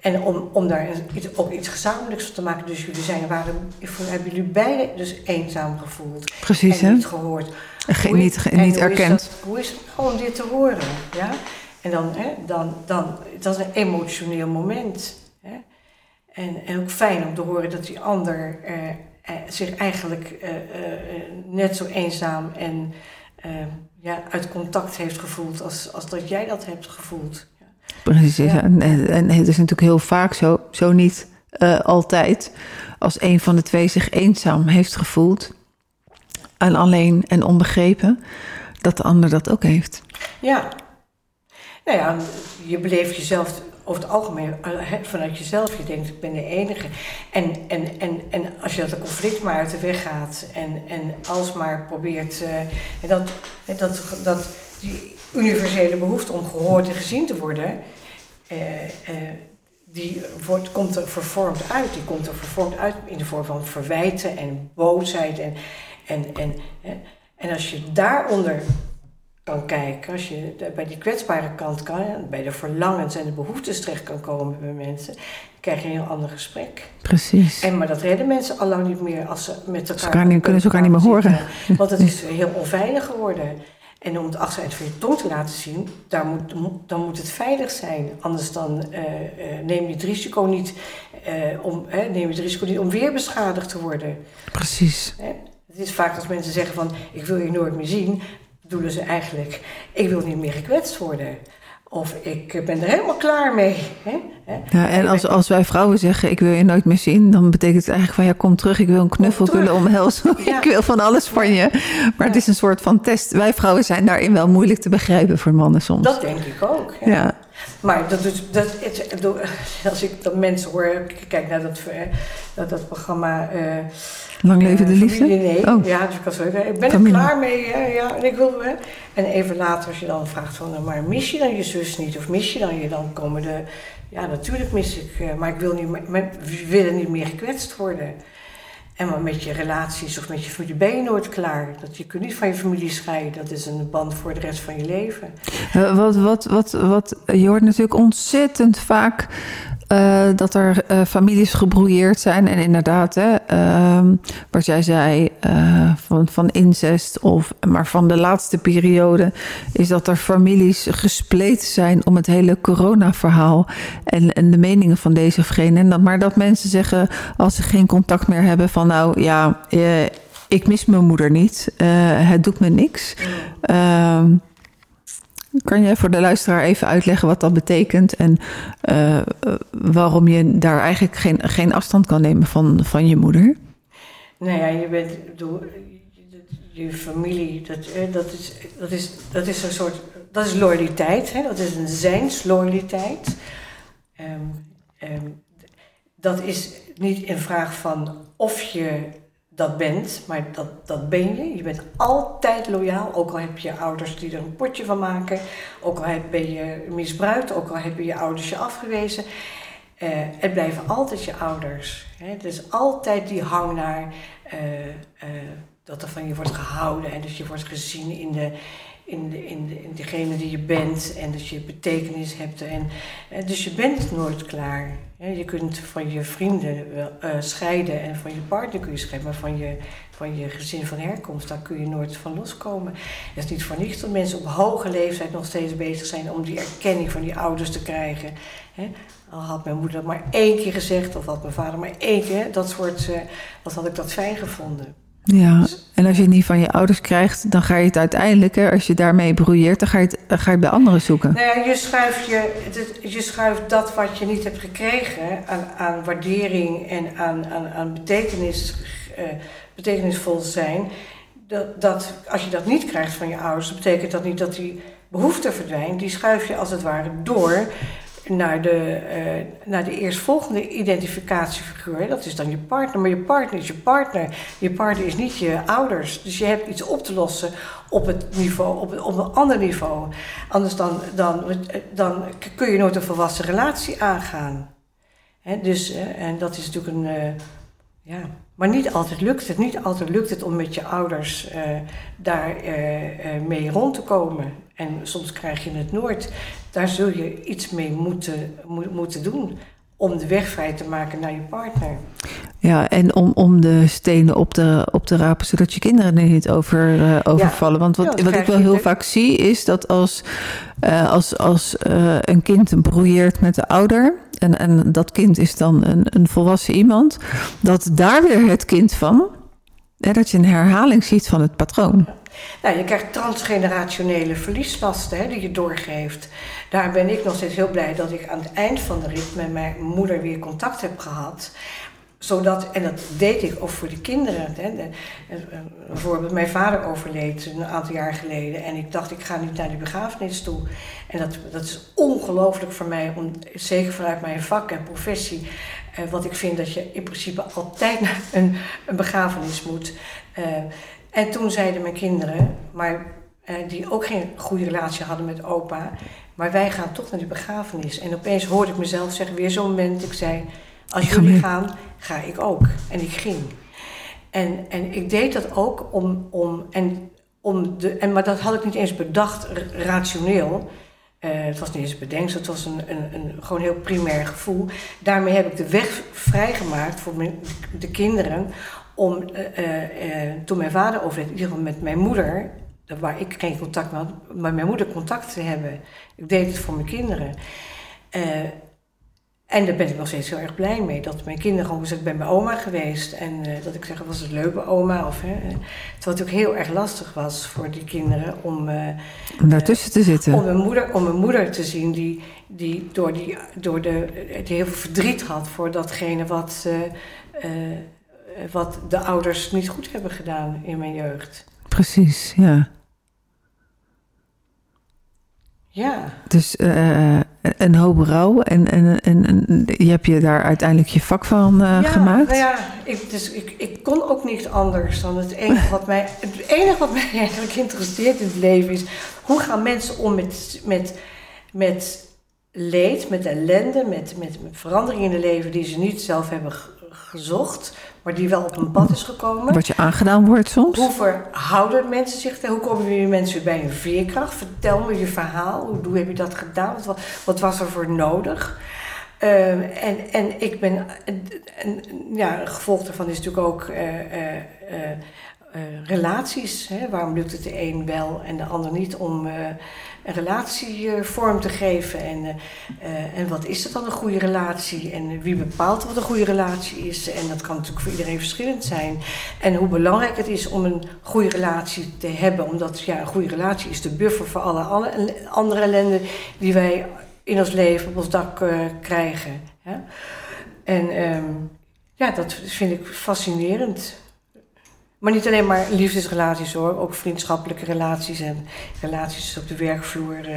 En om, om daar iets, ook iets gezamenlijks van te maken. Dus jullie zijn, waren, hebben jullie beide dus eenzaam gevoeld. Precies, en hè? niet gehoord. Ge niet, ge niet hoe erkend. Is dat, hoe is het om dit te horen? Ja? En dan, hè, dan, dan, dat is een emotioneel moment. Hè? En, en ook fijn om te horen dat die ander eh, eh, zich eigenlijk eh, net zo eenzaam en ja, uit contact heeft gevoeld als, als dat jij dat hebt gevoeld. Ja. Precies, en, en, het is natuurlijk heel vaak zo, zo niet altijd, als een van de twee zich eenzaam heeft gevoeld en alleen en onbegrepen, dat de ander dat ook heeft. Ja. Nou ja, je beleeft jezelf over het algemeen eh, vanuit jezelf. Je denkt, ik ben de enige. En, en, en, en als je dat conflict maar uit de weg gaat en, en alsmaar probeert... Uh, dat, dat, dat die universele behoefte om gehoord en gezien te worden... Uh, die wordt, komt er vervormd uit. Die komt er vervormd uit in de vorm van verwijten en boosheid. En, en, en, en als je daaronder kan kijken, als je bij die kwetsbare kant kan, bij de verlangens en de behoeftes terecht kan komen bij mensen, krijg je een heel ander gesprek. Precies. En, maar dat redden mensen al lang niet meer als ze met elkaar... Ze kunnen ze elkaar niet meer horen. Want het is heel onveilig geworden. En om het achteruit van je tong te laten zien, daar moet, dan moet het veilig zijn. Anders dan uh, uh, neem je het risico niet, uh, om, neem je het risico niet om weer beschadigd te worden. Precies. Het is vaak als mensen zeggen van ik wil je nooit meer zien, bedoelen ze eigenlijk ik wil niet meer gekwetst worden. Of ik ben er helemaal klaar mee. Hè? Ja, en als, als wij vrouwen zeggen, ik wil je nooit meer zien, dan betekent het eigenlijk van ja, kom terug, ik wil een knuffel, ik wil omhelzen, ik wil van alles van je. Maar het is een soort van test. Wij vrouwen zijn daarin wel moeilijk te begrijpen voor mannen soms. Dat denk ik ook. Ja. Maar dat, dat, het, als ik dat mensen hoor, kijk naar dat, dat, dat programma. Uh, Lang leven de liefde? Nee, oh. ja, dus ik, was, ik ben er klaar mee. Ja, ja, en, ik wil, hè. en even later, als je dan vraagt van, nou, maar mis je dan je zus niet? Of mis je dan je dan komen de. Ja, natuurlijk mis ik, eh, maar ik wil niet, we willen niet meer gekwetst worden. En met je relaties of met je familie ben je nooit klaar. Dat je kunt niet van je familie scheiden. Dat is een band voor de rest van je leven. Uh, wat, wat, wat, wat, je hoort natuurlijk ontzettend vaak uh, dat er uh, families gebrouilleerd zijn. En inderdaad, hè, uh, wat jij zei, uh, van, van incest. Of, maar van de laatste periode is dat er families gespleten zijn om het hele corona-verhaal. En, en de meningen van deze of gene. En dat, maar dat mensen zeggen, als ze geen contact meer hebben, van nou ja, ik mis mijn moeder niet. het doet me niks. Mm. Kan jij voor de luisteraar even uitleggen wat dat betekent en uh, waarom je daar eigenlijk geen, geen afstand kan nemen van, van je moeder? Nou ja, je bent je familie, dat, dat, is, dat, is, dat is een soort, dat is loyaliteit, hè? dat is een zijnsloyaliteit. Um, dat is niet een vraag van of je dat bent, maar dat, dat ben je. Je bent altijd loyaal, ook al heb je ouders die er een potje van maken, ook al ben je misbruikt, ook al hebben je ouders je afgewezen. Het blijven altijd je ouders. Hè? Het is altijd die hang naar uh, uh, dat er van je wordt gehouden en dat je wordt gezien in de, in, de, in, de, in degene die je bent en dat je betekenis hebt. En, dus je bent nooit klaar. Je kunt van je vrienden wel, uh, scheiden en van je partner kun je scheiden, maar van je, van je gezin van herkomst, daar kun je nooit van loskomen. Het is niet voor niets dat mensen op hoge leeftijd nog steeds bezig zijn om die erkenning van die ouders te krijgen. Al had mijn moeder maar één keer gezegd, of had mijn vader maar één keer, dat soort, uh, had ik dat fijn gevonden. Ja, en als je het niet van je ouders krijgt, dan ga je het uiteindelijk, hè, als je daarmee broeieert, dan ga je het, ga je het bij anderen zoeken. Nou ja, je schuift, je, je schuift dat wat je niet hebt gekregen aan, aan waardering en aan, aan, aan betekenis, uh, betekenisvol zijn. Dat, dat als je dat niet krijgt van je ouders, betekent dat niet dat die behoefte verdwijnt. Die schuif je als het ware door naar de, uh, naar de eerstvolgende identificatiefiguur. Dat is dan je partner. Maar je partner is je partner. Je partner is niet je ouders. Dus je hebt iets op te lossen op het niveau, op, op een ander niveau. Anders dan, dan, dan kun je nooit een volwassen relatie aangaan. He, dus, uh, en dat is natuurlijk een. Uh, ja. Maar niet altijd lukt het. Niet altijd lukt het om met je ouders daar mee rond te komen. En soms krijg je het nooit. Daar zul je iets mee moeten, moeten doen om de weg vrij te maken naar je partner. Ja, en om, om de stenen op te, op te rapen, zodat je kinderen er niet over, overvallen. Want wat, wat ik wel heel vaak zie, is dat als, als, als een kind broeieert met de ouder, en, dat kind is dan een, een volwassen iemand, dat daar weer het kind van dat je een herhaling ziet van het patroon. Nou, je krijgt transgenerationele verliesvasten hè, die je doorgeeft. Daar ben ik nog steeds heel blij dat ik aan het eind van de rit met mijn moeder weer contact heb gehad zodat, en dat deed ik ook voor de kinderen. Hè. De, bijvoorbeeld, mijn vader overleed een aantal jaar geleden. En ik dacht, ik ga niet naar die begrafenis toe. En dat, dat is ongelooflijk voor mij, om, zeker vanuit mijn vak en professie. Eh, wat ik vind dat je in principe altijd naar een, een begrafenis moet. Eh, en toen zeiden mijn kinderen, maar eh, die ook geen goede relatie hadden met opa. Maar wij gaan toch naar die begrafenis. En opeens hoorde ik mezelf zeggen, weer zo'n moment. Ik zei, als jullie gaan, ga ik ook. En ik ging. En, en ik deed dat ook om, om, en, om de, en, maar dat had ik niet eens bedacht rationeel. Uh, het was niet eens bedenkt, het was een, een, een gewoon heel primair gevoel. Daarmee heb ik de weg vrijgemaakt voor mijn, de kinderen om, uh, uh, toen mijn vader overleed, in ieder geval met mijn moeder, waar ik geen contact mee had, maar mijn moeder contact te hebben. Ik deed het voor mijn kinderen. En daar ben ik nog steeds heel erg blij mee. Dat mijn kinderen gewoon gezegd, ik ben bij oma geweest. En uh, dat ik zeg, was het leuk bij oma? Of, hè, terwijl het ook heel erg lastig was voor die kinderen om... Uh, om daartussen te zitten. Om mijn moeder, om mijn moeder te zien die, die, door die, door de, die heel veel verdriet had voor datgene wat, uh, wat de ouders niet goed hebben gedaan in mijn jeugd. Precies, ja. Ja. Dus uh, een hoop rouw en, en, en, en, je hebt je daar uiteindelijk je vak van uh, ja, gemaakt? Nou ja, ik, dus ik, ik kon ook niet anders dan het enige wat mij, het enige wat mij eigenlijk interesseert in het leven is hoe gaan mensen om met, met, met leed, met ellende, met, met, met veranderingen in het leven die ze niet zelf hebben gezocht, maar die wel op een pad is gekomen. Wat je aangedaan wordt soms. Hoe verhouden mensen zich? Hoe komen jullie mensen bij een veerkracht? Vertel me je verhaal. Hoe, hoe heb je dat gedaan? Wat, wat was er voor nodig? Uh, en, en ik ben, en, ja, gevolg daarvan is natuurlijk ook uh, uh, relaties. Hè? Waarom lukt het de een wel en de ander niet om een relatie uh, vorm te geven. En, uh, en wat is dat dan een goede relatie? En wie bepaalt wat een goede relatie is? En dat kan natuurlijk voor iedereen verschillend zijn. En hoe belangrijk het is om een goede relatie te hebben. Omdat ja, een goede relatie is de buffer voor alle, alle andere ellende die wij in ons leven op ons dak krijgen. Ja? En um, ja, dat vind ik fascinerend. Maar niet alleen maar liefdesrelaties hoor, ook vriendschappelijke relaties en relaties op de werkvloer. Uh,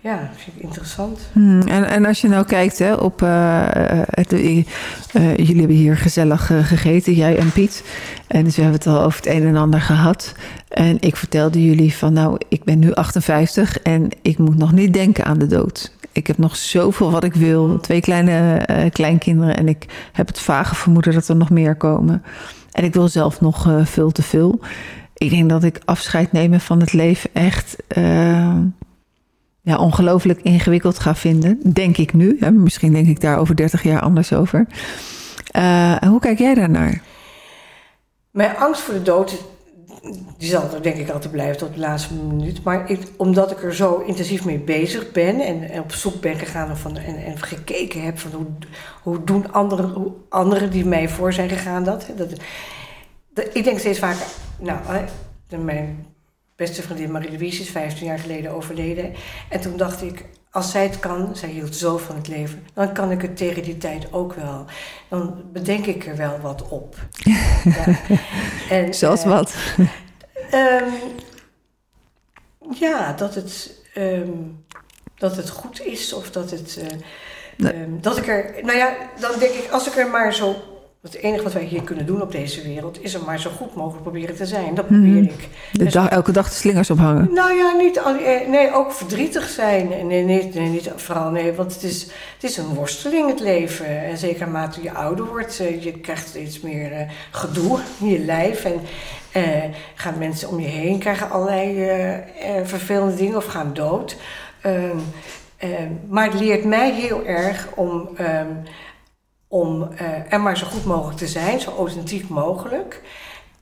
ja, vind ik interessant. Hmm, en, en als je nou kijkt hè, op. Uh, het, uh, jullie hebben hier gezellig gegeten, jij en Piet. En dus we hebben het al over het een en ander gehad. En ik vertelde jullie van, nou, ik ben nu 58 en ik moet nog niet denken aan de dood. Ik heb nog zoveel wat ik wil. Twee kleine kleinkinderen. En ik heb het vage vermoeden dat er nog meer komen. En ik wil zelf nog uh, veel te veel. Ik denk dat ik afscheid nemen van het leven echt uh, ja, ongelooflijk ingewikkeld ga vinden. Denk ik nu. Hè? Misschien denk ik daar over 30 jaar anders over. Uh, hoe kijk jij daarnaar? Mijn angst voor de dood, die zal er denk ik altijd blijven tot de laatste minuut. Maar ik, omdat ik er zo intensief mee bezig ben en, op zoek ben gegaan van, en, en gekeken heb van hoe, hoe doen anderen, hoe anderen die mij voor zijn gegaan dat. dat, dat ik denk steeds vaker, nou, mijn beste vriendin Marie-Louise is 15 jaar geleden overleden. En toen dacht ik, als zij het kan, zij hield zo van het leven, dan kan ik het tegen die tijd ook wel. Dan bedenk ik er wel wat op. ja. en, Zoals uh, wat? Um, ja, dat het, um, dat het goed is of dat het. Uh, nee. um, dat ik er. Nou ja, dan denk ik, als ik er maar zo het enige wat wij hier kunnen doen op deze wereld is er maar zo goed mogelijk proberen te zijn. Dat probeer mm. ik. De dag, elke dag de slingers ophangen? Nou ja, niet al, nee, ook verdrietig zijn. Nee, nee, nee, niet vooral nee, want het is, het is een worsteling het leven. En zeker naarmate je ouder wordt, je krijgt steeds meer uh, gedoe in je lijf. En uh, gaan mensen om je heen krijgen allerlei uh, vervelende dingen of gaan dood. Um, um, maar het leert mij heel erg om. Um, om uh, er maar zo goed mogelijk te zijn, zo authentiek mogelijk.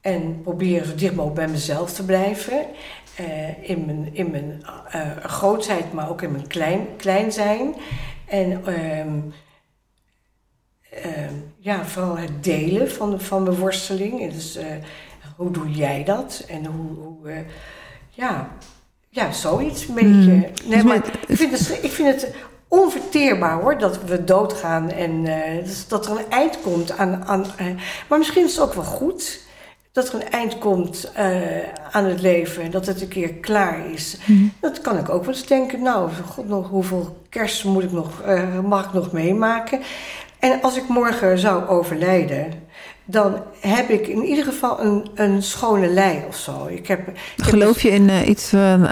En proberen zo dicht mogelijk bij mezelf te blijven. Uh, in mijn, in mijn uh, grootheid, maar ook in mijn klein, klein zijn. En, um, ehm, ja, vooral het delen van, van mijn worsteling. Dus, eh, hoe doe jij dat? En hoe, hoe eh, ja, ja, zoiets een beetje. Hmm. Nee, Dus maar ik vind, het, ik vind het onverteerbaar hoor, dat we doodgaan en eh, dus dat er een eind komt aan. aan eh, maar misschien is het ook wel goed dat er een eind komt eh, aan het leven en dat het een keer klaar is. Dat kan ik ook wel eens denken. Nou, god, nog, hoeveel kerst moet ik nog, mag ik nog meemaken? En als ik morgen zou overlijden, dan heb ik in ieder geval een, een schone lei of zo. Ik heb, ik heb Geloof je in iets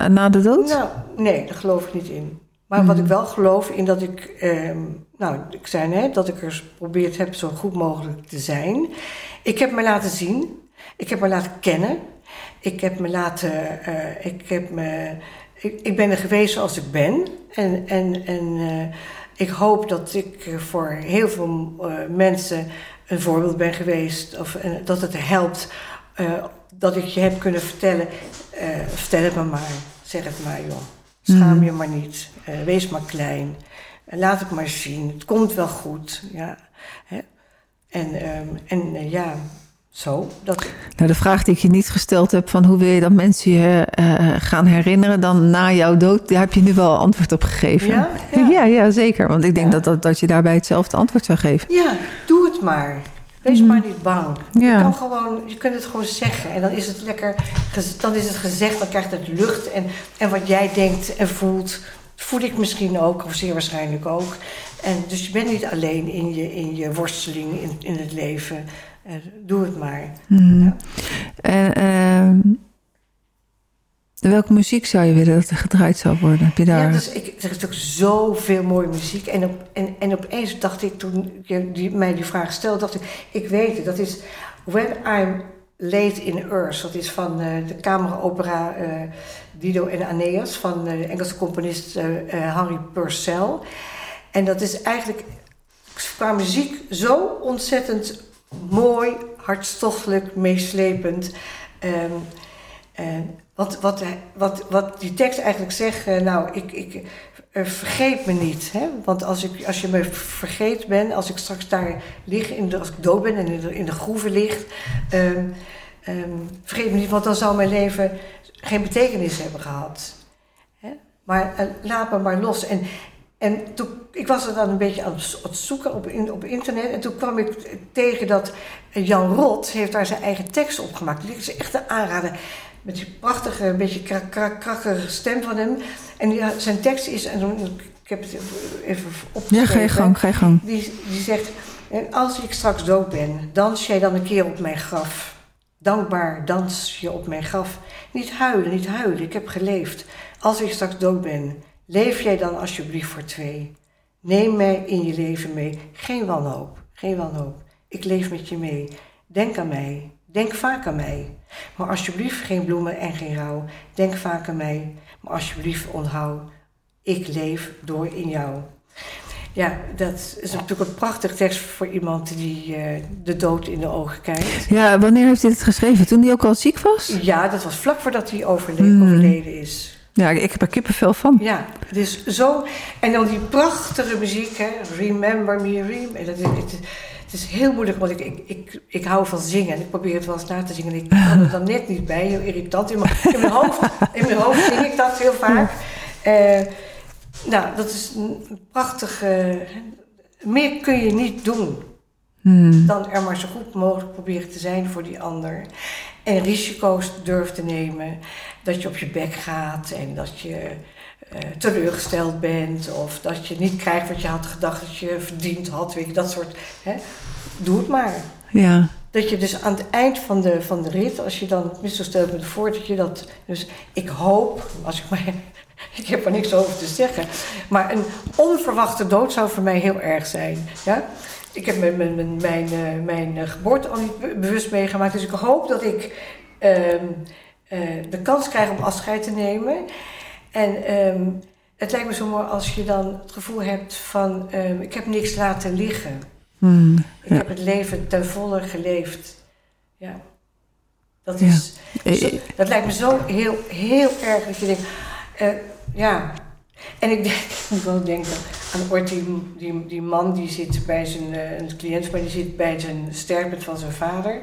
na de dood? nou, nee, daar geloof ik niet in. Maar wat ik wel geloof in dat ik, ehm, nou, ik zei net dat ik er geprobeerd heb zo goed mogelijk te zijn. Ik heb me laten zien, ik heb me laten kennen, ik heb me laten, eh, ik heb me, ik, ik ben er geweest zoals ik ben. En, en, en eh, ik hoop dat ik voor heel veel eh, mensen een voorbeeld ben geweest, of dat het helpt. dat ik je heb kunnen vertellen, vertel het me maar, zeg het maar joh. Schaam je maar niet, Eh, wees maar klein, Eh, laat het maar zien, het komt wel goed. Ja. Hè? En, ehm, en eh, ja, zo. Dat, Nou, de vraag die ik je niet gesteld heb van hoe wil je dat mensen je gaan herinneren dan na jouw dood, daar heb je nu wel antwoord op gegeven. Ja? Ja. ja, ja, zeker. Want ik denk Ja. dat, dat, dat je daarbij hetzelfde antwoord zou geven. ja, doe het maar. Wees maar niet bang. Ja. Je, kan gewoon, je kunt het gewoon zeggen. En dan is het lekker, dan is het gezegd, dan krijgt het lucht. En, en wat jij denkt en voelt, voel ik misschien ook, of zeer waarschijnlijk ook. En dus je bent niet alleen in je, in je worsteling in, in het leven. Eh, doe het maar. Ja. En ehm, welke muziek zou je willen dat er gedraaid zou worden? Heb je daar... Ja, dus ik, er is natuurlijk zoveel mooie muziek. En, op, en, en opeens dacht ik, toen je die, mij die vraag stelde, dacht ik, ik weet het. Dat is When I'm Late in Earth. Dat is van eh, de cameraopera eh Dido en Aeneas van eh, de Engelse componist Harry Purcell. En dat is eigenlijk qua muziek zo ontzettend mooi, hartstochtelijk, meeslepend. Ehm, en wat, wat, wat, die tekst eigenlijk zegt, eh, nou, ik, ik eh, vergeet me niet. Hè? Want als, ik, als je me vergeet ben, als ik straks daar lig, in de, als ik dood ben en in de, in de groeven lig, ehm, ehm, vergeet me niet, want dan zou mijn leven geen betekenis hebben gehad. Hè? Maar eh, laat me maar los. En, en toen, ik was er dan een beetje aan het zoeken op, op internet. En toen kwam ik tegen dat Jan Rot heeft daar zijn eigen tekst op gemaakt. Die is echt een aanrader. Met die prachtige, een beetje krak, krak, krakkige stem van hem. En zijn tekst is, en ik heb het even opgeschreven. ja, ga je gang, ga je gang. Die, die zegt, en als ik straks dood ben, dans jij dan een keer op mijn graf. Dankbaar dans je op mijn graf. Niet huilen, niet huilen, ik heb geleefd. Als ik straks dood ben, leef jij dan alsjeblieft voor twee. Neem mij in je leven mee. Geen wanhoop, geen wanhoop. Ik leef met je mee. Denk aan mij, denk vaak aan mij. Maar alsjeblieft geen bloemen en geen rouw. Denk vaak aan mij, maar alsjeblieft onthoud. Ik leef door in jou. Ja, dat is natuurlijk een prachtig tekst voor iemand die eh, de dood in de ogen kijkt. Ja, wanneer heeft hij het geschreven? Toen hij ook al ziek was? Ja, dat was vlak voordat hij overle- Hmm. overleden is. Ja, ik heb er kippenvel van. Ja, dus zo. En dan die prachtige muziek, hè? Remember me, rem. Is, heel moeilijk, want ik, ik, ik, ik hou van zingen. En ik probeer het wel eens na te zingen. En ik kan er dan net niet bij, heel irritant. In mijn, in mijn, hoofd, in mijn hoofd zing ik dat heel vaak. Eh, nou, dat is een prachtige... meer kun je niet doen Hmm. dan er maar zo goed mogelijk proberen te zijn voor die ander. En risico's durft te nemen. Dat je op je bek gaat en dat je eh, teleurgesteld bent. Of dat je niet krijgt wat je had gedacht dat je verdiend had. Weet je, dat soort. Hè? Doe het maar. Ja. Dat je dus aan het eind van de, van de rit, als je dan, ik me voor, dat je dat. Dus ik hoop, als ik maar. Ik heb er niks over te zeggen. Maar een onverwachte dood zou voor mij heel erg zijn. Ja? Ik heb mijn, mijn, mijn, mijn, eh, mijn eh, geboorte al niet be- bewust meegemaakt. Dus ik hoop dat ik ehm, eh, de kans krijg om afscheid te nemen. En ehm, het lijkt me zo mooi als je dan het gevoel hebt van... ehm, ik heb niks laten liggen. Hmm. Ik Ja. heb het leven ten volle geleefd. Ja. Dat, is, Eh, zo- dat lijkt me zo heel, heel erg dat je denkt... eh, ja, En ik denk, ik wel denken aan die, die, die man die zit bij zijn, uh, een cliënt, maar die zit bij zijn sterfbed van zijn vader.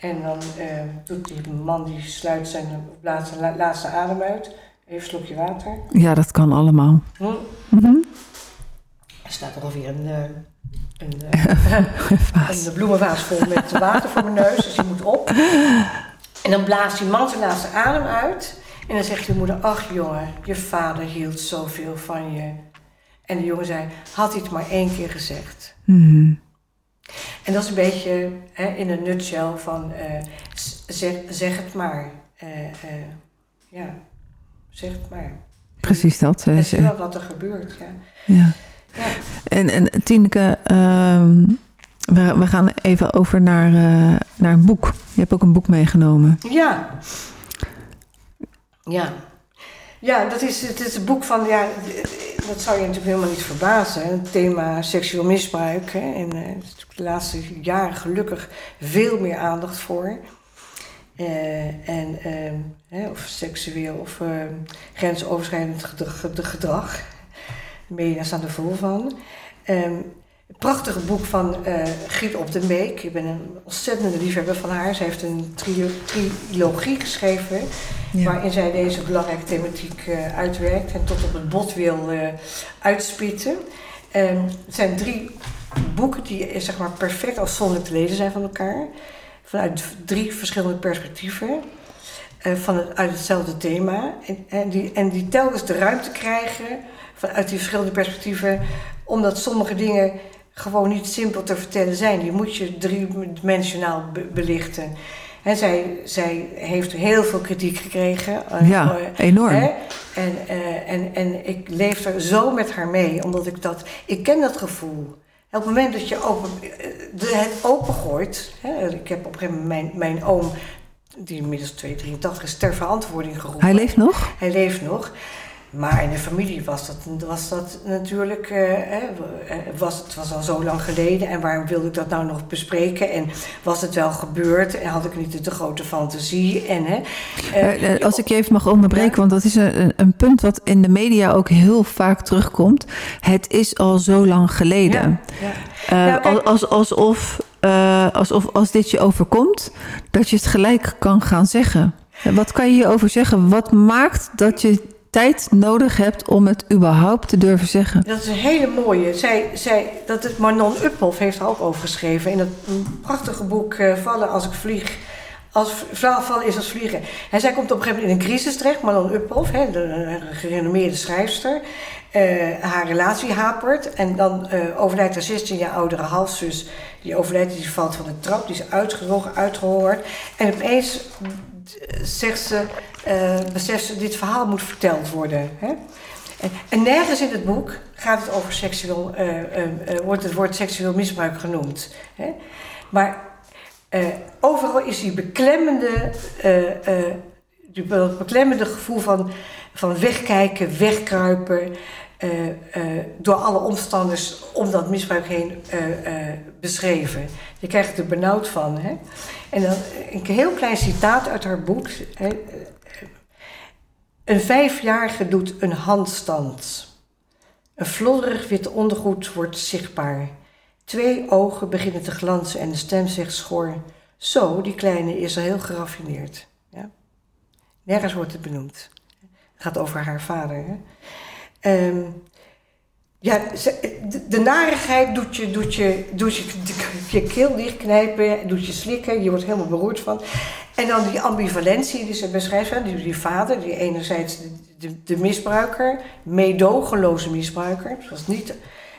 En dan uh, doet die man, die sluit zijn laatste, laatste adem uit. Even een slokje water. Ja, dat kan allemaal. Hm? Mm -hmm. Er staat er alweer een, uh, een, een bloemenvaas vol met water voor mijn neus, dus die moet op. En dan blaast die man zijn laatste adem uit. En dan zegt de moeder, ach jongen, je vader hield zoveel van je. En de jongen zei, had hij het maar één keer gezegd. Mm. En dat is een beetje hè, in een nutshell van, uh, zeg, zeg het maar. Uh, uh, ja, zeg het maar. Precies dat. En zie wel wat er gebeurt, ja. ja. ja. En, en Tineke, ehm, we, we, gaan even over naar, naar een boek. Je hebt ook een boek meegenomen. Ja. Ja. Ja, dat is, het is een boek van, ja, dat zou je natuurlijk helemaal niet verbazen. Het thema seksueel misbruik. Hè, en uh, er is de laatste jaren gelukkig veel meer aandacht voor. Uh, en, uh, hè, of seksueel of ehm, grensoverschrijdend gedrag. gedrag. Media staan er vol van. Um, prachtige boek van uh, Giet op de Beek. Ik ben een ontzettende liefhebber van haar. Ze heeft een trilogie geschreven. Waarin zij deze belangrijke thematiek uh, uitwerkt en tot op het bot wil uitspitten. Um, het zijn drie boeken die zeg maar, perfect afzonderlijk te lezen zijn van elkaar. Vanuit drie verschillende perspectieven. van het, uit hetzelfde thema. En, en, die, en die telkens de ruimte krijgen vanuit die verschillende perspectieven. Omdat sommige dingen gewoon niet simpel te vertellen zijn. Die moet je driedimensionaal be belichten. En zij, zij heeft heel veel kritiek gekregen. Eh, ja, uh, enorm. Hè? En, uh, en, en ik leef er zo met haar mee, omdat ik dat... Ik ken dat gevoel. Op het moment dat je open, het opengooit... Hè, ik heb op een gegeven moment mijn, mijn oom, die inmiddels 283 is, ter verantwoording geroepen. Hij leeft nog? Hij leeft nog. Maar in de familie was dat, was dat natuurlijk, uh, was, het was al zo lang geleden en waarom wilde ik dat nou nog bespreken? En was het wel gebeurd en had ik niet de te grote fantasie? En, uh, als ik je even mag onderbreken, want dat is een, een punt wat in de media ook heel vaak terugkomt. Het is al zo lang geleden. Ja, nou, als, alsof, alsof als dit je overkomt, dat je het gelijk kan gaan zeggen. Wat kan je hierover zeggen? Wat maakt dat je tijd nodig hebt om het überhaupt te durven zeggen. Dat is een hele mooie. Zij, zij, dat is Manon Uphoff heeft er ook over geschreven in dat prachtige boek uh, Vallen als ik vlieg. Als vallen is als vliegen. En zij komt op een gegeven moment in een crisis terecht, Manon Uphoff, hè, de, gerenommeerde schrijfster. Uh, haar relatie hapert en dan uh, overlijdt haar 16 jaar oudere halfzus. Die overlijdt, die valt van de trap, die is uitgerogen, uitgehongerd. En opeens zegt ze, uh, beseft ze, dit verhaal moet verteld worden. Hè? En, en, nergens in het boek gaat het over seksueel, uh, uh, wordt het woord seksueel misbruik genoemd. Hè? Maar overal is die beklemmende, die beklemmende gevoel van, van wegkijken, wegkruipen. Door alle omstanders om dat misbruik heen beschreven. Je krijgt er benauwd van. Hè? En dan een heel klein citaat uit haar boek. Een vijfjarige doet een handstand. Een flodderig wit ondergoed wordt zichtbaar. Twee ogen beginnen te glanzen en de stem zegt schor. Zo, die kleine is heel geraffineerd. Ja? Nergens wordt het benoemd. Het gaat over haar vader. Hè? Um, ja, de, narigheid doet je, doet je, doet je, je keel dichtknijpen, doet je slikken, je wordt helemaal beroerd van. En dan die ambivalentie die ze beschrijft, die, die vader, die enerzijds de, de, misbruiker, meedogenloze misbruiker, het was niet,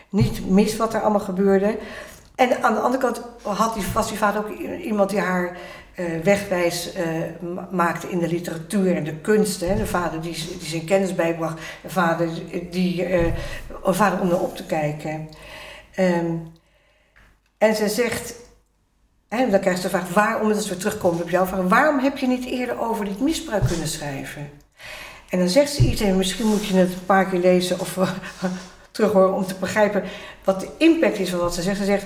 niet mis wat er allemaal gebeurde. En aan de andere kant had die, was die vader ook iemand die haar wegwijs uh, maakte in de literatuur en de kunst. Hè. De vader die, die zijn kennis bijbracht, de vader, die, een vader om naar op te kijken. Um, en ze zegt, en dan krijgt ze de vraag, waarom, als we terugkomen op jouw vraag, waarom heb je niet eerder over dit misbruik kunnen schrijven? En dan zegt ze iets, en misschien moet je het een paar keer lezen of terug horen om te begrijpen wat de impact is van wat ze zegt. Ze zegt,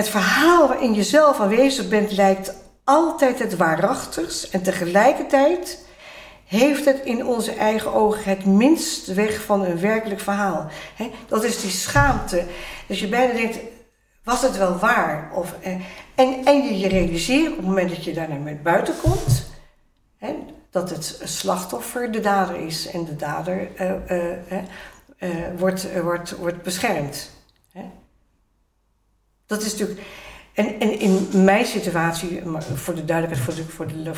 het verhaal waarin je zelf aanwezig bent lijkt altijd het waarachtigst en tegelijkertijd heeft het in onze eigen ogen het minst weg van een werkelijk verhaal. Dat is die schaamte. Dus je bijna denkt, was het wel waar? Of, eh, en, en je je realiseert op het moment dat je daar naar buiten komt, dat het slachtoffer de dader is en de dader uh, uh, wordt, wordt, wordt beschermd. Hè? Dat is natuurlijk. En, en in mijn situatie, maar voor de duidelijkheid, voor de, voor de,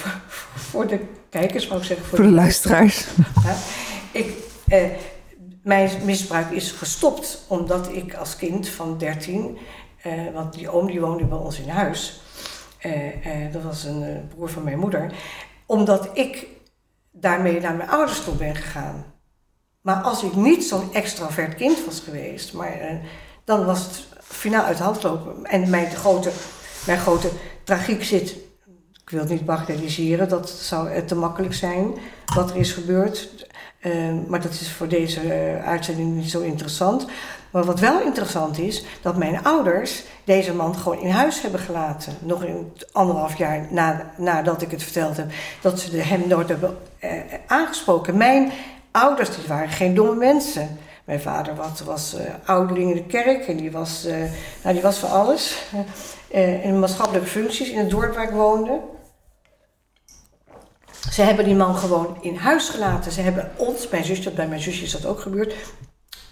voor de kijkers, wou ik zeggen. Voor, de, de, luisteraars. Ja, ik, eh, mijn misbruik is gestopt omdat ik als kind van 13, eh, want die oom die woonde bij ons in huis, eh, dat was een broer van mijn moeder, omdat ik daarmee naar mijn ouders toe ben gegaan. Maar als ik niet zo'n extravert kind was geweest, maar, dan was het finaal uit de hand lopen. En mijn grote, mijn grote tragiek zit, ik wil het niet bagatelliseren, dat zou te makkelijk zijn wat er is gebeurd. Uh, maar dat is voor deze uh, uitzending niet zo interessant. Maar wat wel interessant is, dat mijn ouders deze man gewoon in huis hebben gelaten. Nog een anderhalf jaar na, nadat ik het verteld heb. Dat ze hem nooit hebben uh, aangesproken. Mijn ouders die waren geen domme mensen. Mijn vader was, uh, ouderling in de kerk en die was, uh, nou, die was voor alles. Uh, in maatschappelijke functies in het dorp waar ik woonde. Ze hebben die man gewoon in huis gelaten. Ze hebben ons, mijn zusje, bij mijn zusje is dat ook gebeurd.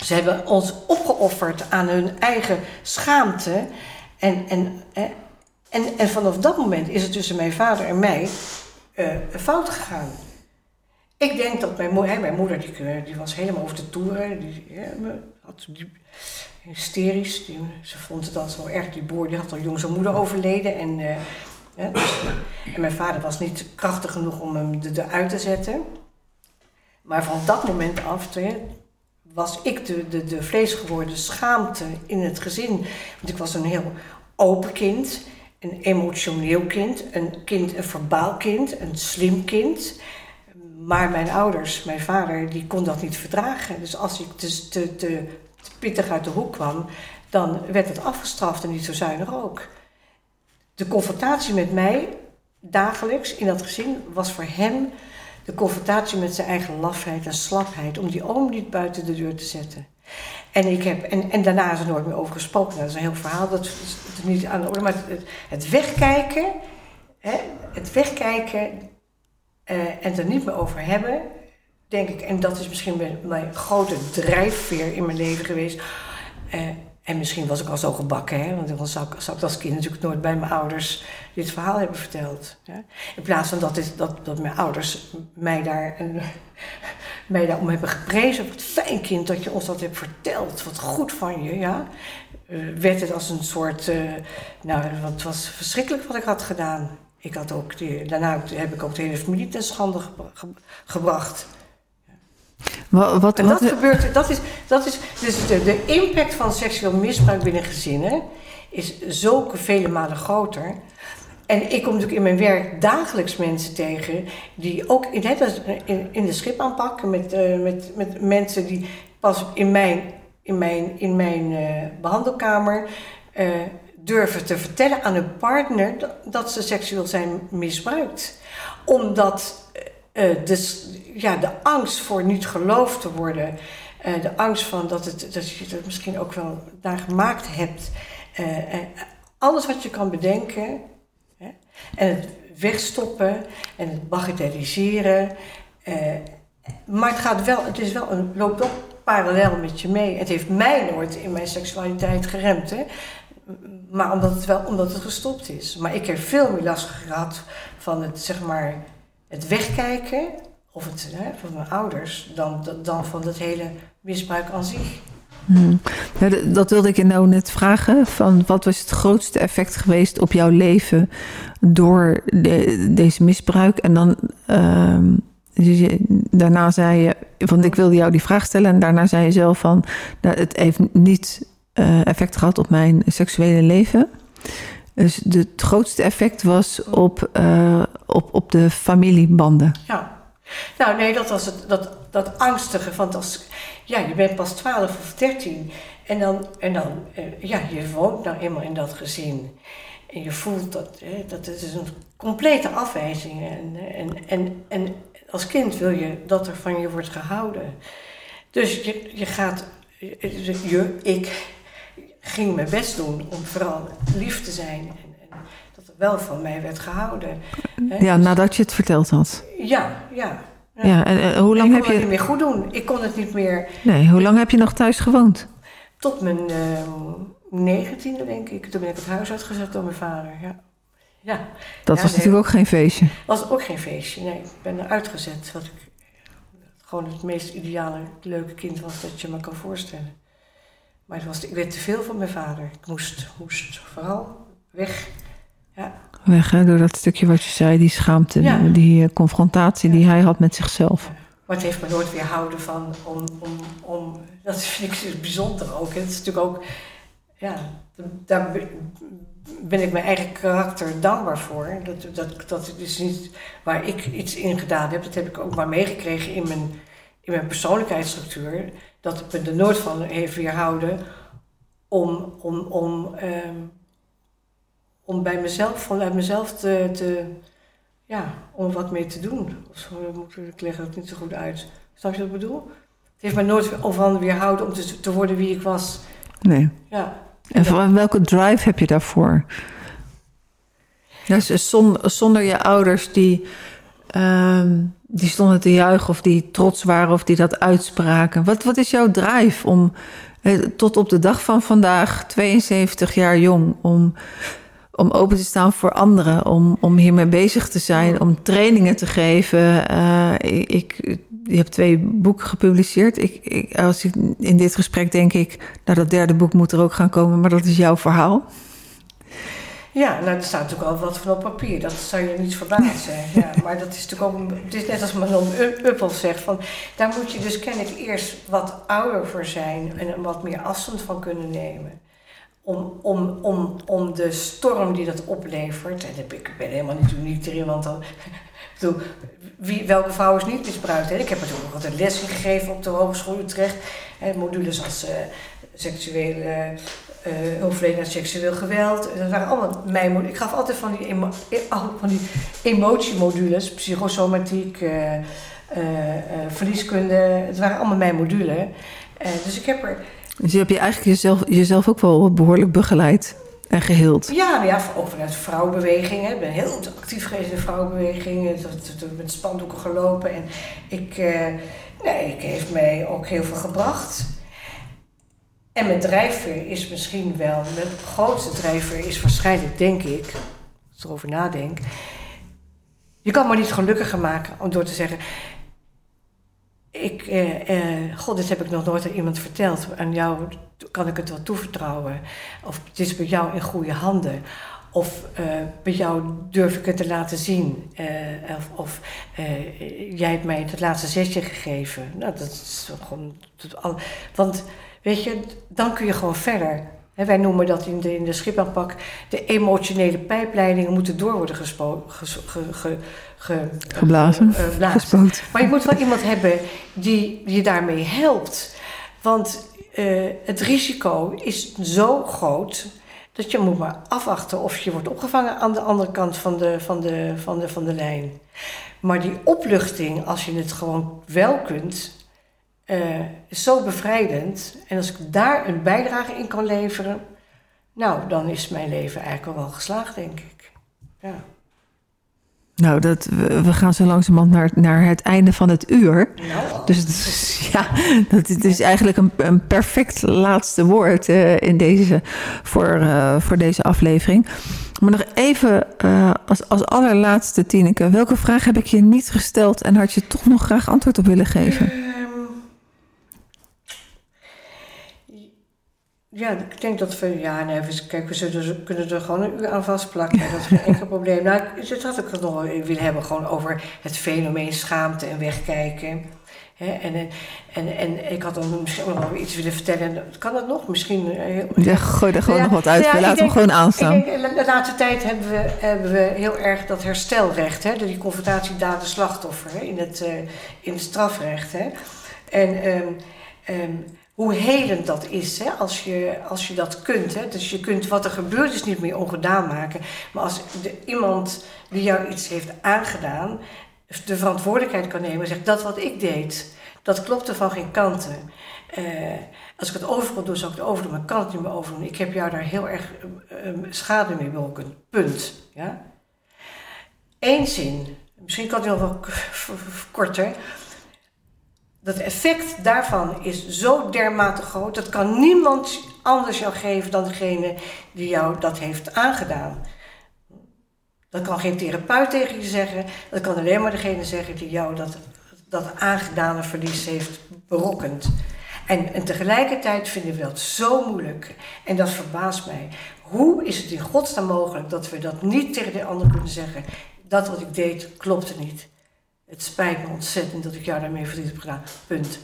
Ze hebben ons opgeofferd aan hun eigen schaamte. En, en, en, en vanaf dat moment is het tussen mijn vader en mij fout gegaan. Ik denk dat mijn moeder, mijn moeder die, eh, die was helemaal over de toeren. Die, had die, hysterisch. Die, ze vond het dan zo erg. Die boer die had al jong zijn moeder overleden. En, dus, en mijn vader was niet krachtig genoeg om hem eruit te zetten. Maar van dat moment af was ik de, de, de vleesgeworden schaamte in het gezin. Want ik was een heel open kind, een emotioneel kind, een kind, een verbaal kind, een slim kind. Maar mijn ouders, mijn vader, die kon dat niet verdragen. Dus als ik te, te, te pittig uit de hoek kwam, dan werd het afgestraft en niet zo zuinig ook. De confrontatie met mij dagelijks in dat gezin was voor hem de confrontatie met zijn eigen lafheid en slapheid om die oom niet buiten de deur te zetten. En, ik heb, en, en daarna is er nooit meer over gesproken. Dat is een heel verhaal, dat is niet aan de orde. Maar het, het wegkijken, hè, het wegkijken, uh, en het er niet meer over hebben, denk ik, en dat is misschien mijn, grote drijfveer in mijn leven geweest. Uh, en misschien was ik al zo gebakken, hè? want dan zou ik, zou als kind natuurlijk nooit bij mijn ouders dit verhaal hebben verteld. In plaats van dat, dat, dat mijn ouders mij daar, en, mij daarom hebben geprezen. Wat fijn kind dat je ons dat hebt verteld. Wat goed van je, ja. Uh, werd het als een soort, nou, het was verschrikkelijk wat ik had gedaan. Ik had ook daarna heb ik ook de hele familie ten schande gebracht. Wat, wat, en dat gebeurt, dat is, dat is dus de, de impact van seksueel misbruik binnen gezinnen is zulke vele malen groter. En ik kom natuurlijk in mijn werk dagelijks mensen tegen die ook in, in, in de schip aanpakken met, uh, met, met mensen die pas in mijn, in mijn, in mijn uh, behandelkamer uh, durven te vertellen aan hun partner dat ze seksueel zijn misbruikt. Omdat uh, de, ja, de angst voor niet geloofd te worden, uh, de angst van dat, het, dat je het misschien ook wel daar gemaakt hebt, alles wat je kan bedenken, hè, en het wegstoppen en het bagatelliseren. maar het, gaat wel, het is wel een, loopt wel parallel met je mee. Het heeft mij nooit in mijn seksualiteit geremd. Hè? Maar omdat het wel omdat het gestopt is. Maar ik heb veel meer last gehad van het, zeg maar, het wegkijken of het, van mijn ouders dan, dan van het hele misbruik aan zich. Hmm. Ja, dat wilde ik je nou net vragen. Van wat was het grootste effect geweest op jouw leven door de, deze misbruik? En dan uh, daarna zei je, want ik wilde jou die vraag stellen en daarna zei je zelf van, nou, het heeft niet effect gehad op mijn seksuele leven. Dus het grootste effect was op, uh, op, op de familiebanden. Ja. Nou, nee, dat was het, dat, dat angstige. Want als, ja, je bent pas 12 of 13 en dan, en dan uh, ja, je woont nou eenmaal in dat gezin. En je voelt dat, hè, dat het is een complete afwijzing. En, en, en, en als kind wil je dat er van je wordt gehouden. Dus je, je gaat, je, ik ging mijn best doen om vooral lief te zijn. En, en dat er wel van mij werd gehouden. Ja, nadat je het verteld had. Ja, ja. Ja, en, en hoe lang ik heb kon het je... niet meer goed doen. Ik kon het niet meer Nee, hoe lang heb je nog thuis gewoond? tot mijn negentiende, denk ik. Toen ben ik het huis uitgezet door mijn vader. Ja. Ja, Dat Ja, was nee. natuurlijk ook geen feestje. was ook geen feestje. Nee, ik ben eruit gezet. Dat ik gewoon het meest ideale, leuke kind was dat je me kan voorstellen. Maar het was, ik werd te veel van mijn vader. Ik moest, moest vooral weg. Ja, Weg, hè, door dat stukje wat je zei, die schaamte, Ja. die eh, confrontatie die hij had met zichzelf. maar het heeft me nooit weerhouden van om, om, om dat vind ik dus bijzonder ook. Het is natuurlijk ook, ja, daar be- ben ik mijn eigen karakter dankbaar voor. Dat, dat, dat is niet waar ik iets in gedaan heb, dat heb ik ook maar meegekregen in mijn, in mijn persoonlijkheidsstructuur. Dat het me er nooit van heeft weerhouden om, om, om, ehm, om bij mezelf, vanuit mezelf te, te, ja, om wat mee te doen. Of zo moet ik, leg het niet zo goed uit. Snap je wat ik bedoel? Het heeft mij nooit van weerhouden om te, te worden wie ik was. Nee. Ja. En van welke drive heb je daarvoor? Dus zonder, zonder je ouders die, ehm, die stonden te juichen of die trots waren of die dat uitspraken. Wat, wat is jouw drive om eh, tot op de dag van vandaag, 72 jaar jong, om, om open te staan voor anderen, om, om hiermee bezig te zijn, om trainingen te geven? Eh, ik, je hebt twee boeken gepubliceerd. Ik, ik, als ik, in dit gesprek denk ik, nou dat derde boek moet er ook gaan komen, maar dat is jouw verhaal. Ja, nou, er staat natuurlijk al wat van op papier. Dat zou je niet verbazen. Ja, maar dat is natuurlijk ook... Het is net als Manon Uppel zegt. Van, daar moet je dus kennelijk eerst wat ouder voor zijn... en er wat meer afstand van kunnen nemen. Om, om, om, om de storm die dat oplevert... en ik ben helemaal niet uniek erin, want dan... ik bedoel, wie, welke vrouw is niet misbruikt? Hè? Ik heb er ook altijd les in gegeven op de Hogeschool Utrecht. Hè, modules als eh, seksuele eh hulpverlening aan seksueel geweld. Dat waren allemaal mijn modules. Ik gaf altijd van die, emo van die emotiemodules, psychosomatiek, eh, eh, verlieskunde. Het waren allemaal mijn modules. Dus ik heb er Dus je hebt je eigenlijk jezelf, jezelf ook wel behoorlijk begeleid en geheeld. Ja, maar ja, ook vanuit de vrouwenbeweging. Hè. Ik ben heel actief geweest in de vrouwenbeweging. Met spandoeken gelopen. En ik, nee, ik heeft mij ook heel veel gebracht. En mijn drijfveer is misschien wel... Mijn grootste drijfveer is waarschijnlijk, denk ik... Als ik erover nadenk... Je kan me niet gelukkiger maken om door te zeggen... Ik, eh, eh, God, dit heb ik nog nooit aan iemand verteld. Aan jou kan ik het wel toevertrouwen. Of het is bij jou in goede handen. Of eh, bij jou durf ik het te laten zien. Eh, of of eh, jij hebt mij het laatste zesje gegeven. Nou, dat is gewoon. want weet je, dan kun je gewoon verder. Hè, wij noemen dat in de, in de schipaanpak. De emotionele pijpleidingen moeten door worden gespo, ges- ge, ge, ge- Geblazen, blazen. Gespoot. Maar je moet wel iemand hebben die je daarmee helpt. Want eh, het risico is zo groot dat je moet maar afwachten of je wordt opgevangen aan de andere kant van de, van de, van de, van de lijn. Maar die opluchting, als je het gewoon wel kunt, eh, is zo bevrijdend. En als ik daar een bijdrage in kan leveren, nou, dan is mijn leven eigenlijk al wel geslaagd, denk ik. Ja. Nou, dat, we, gaan zo langzamerhand naar, naar het einde van het uur. Nou, Dus is, ja, dat, het is eigenlijk een, een perfect laatste woord eh, in deze, voor, eh, voor deze aflevering. Maar nog even als, als allerlaatste, Tineke. Welke vraag heb ik je niet gesteld en had je toch nog graag antwoord op willen geven? Ja, ik denk dat we, ja, nee, we, kijk, we zullen, kunnen er gewoon een uur aan vastplakken. Dat is geen enkel probleem. Nou, ik- dit had ik het nog willen hebben, gewoon over het fenomeen schaamte en wegkijken. Hè, en, en, en, ik had dan misschien ook nog iets willen vertellen. Kan dat nog? Misschien. eh, heel- Ja, gooi er gewoon Ja, nog wat uit. ja, we hem gewoon aanstaan. Ik denk, de laatste tijd hebben we, hebben we heel erg dat herstelrecht, hè, die confrontatie dader-slachtoffer hè, in, het, eh, in het strafrecht. Hè. En ehm, ehm, hoe helend dat is hè, als, je, als je dat kunt. Hè. Dus je kunt wat er gebeurd is niet meer ongedaan maken. Maar als iemand die jou iets heeft aangedaan, de verantwoordelijkheid kan nemen en zegt dat wat ik deed, dat klopte van geen kanten. Eh, als ik het over kon doen, zou ik het overdoen, maar kan het niet meer overdoen. Ik heb jou daar heel erg uh, schade mee berokkend. Punt. Ja? Eén zin, misschien kan het nog wel korter. Dat effect daarvan is zo dermate groot, dat kan niemand anders jou geven dan degene die jou dat heeft aangedaan. Dat kan geen therapeut tegen je zeggen, dat kan alleen maar degene zeggen die jou dat, dat aangedane verlies heeft berokkend. En, en tegelijkertijd vinden we dat zo moeilijk. En dat verbaast mij. Hoe is het in godsnaam mogelijk dat we dat niet tegen de ander kunnen zeggen? Dat wat ik deed klopte niet. Het spijt me ontzettend dat ik jou daarmee verdriet heb gedaan. Punt.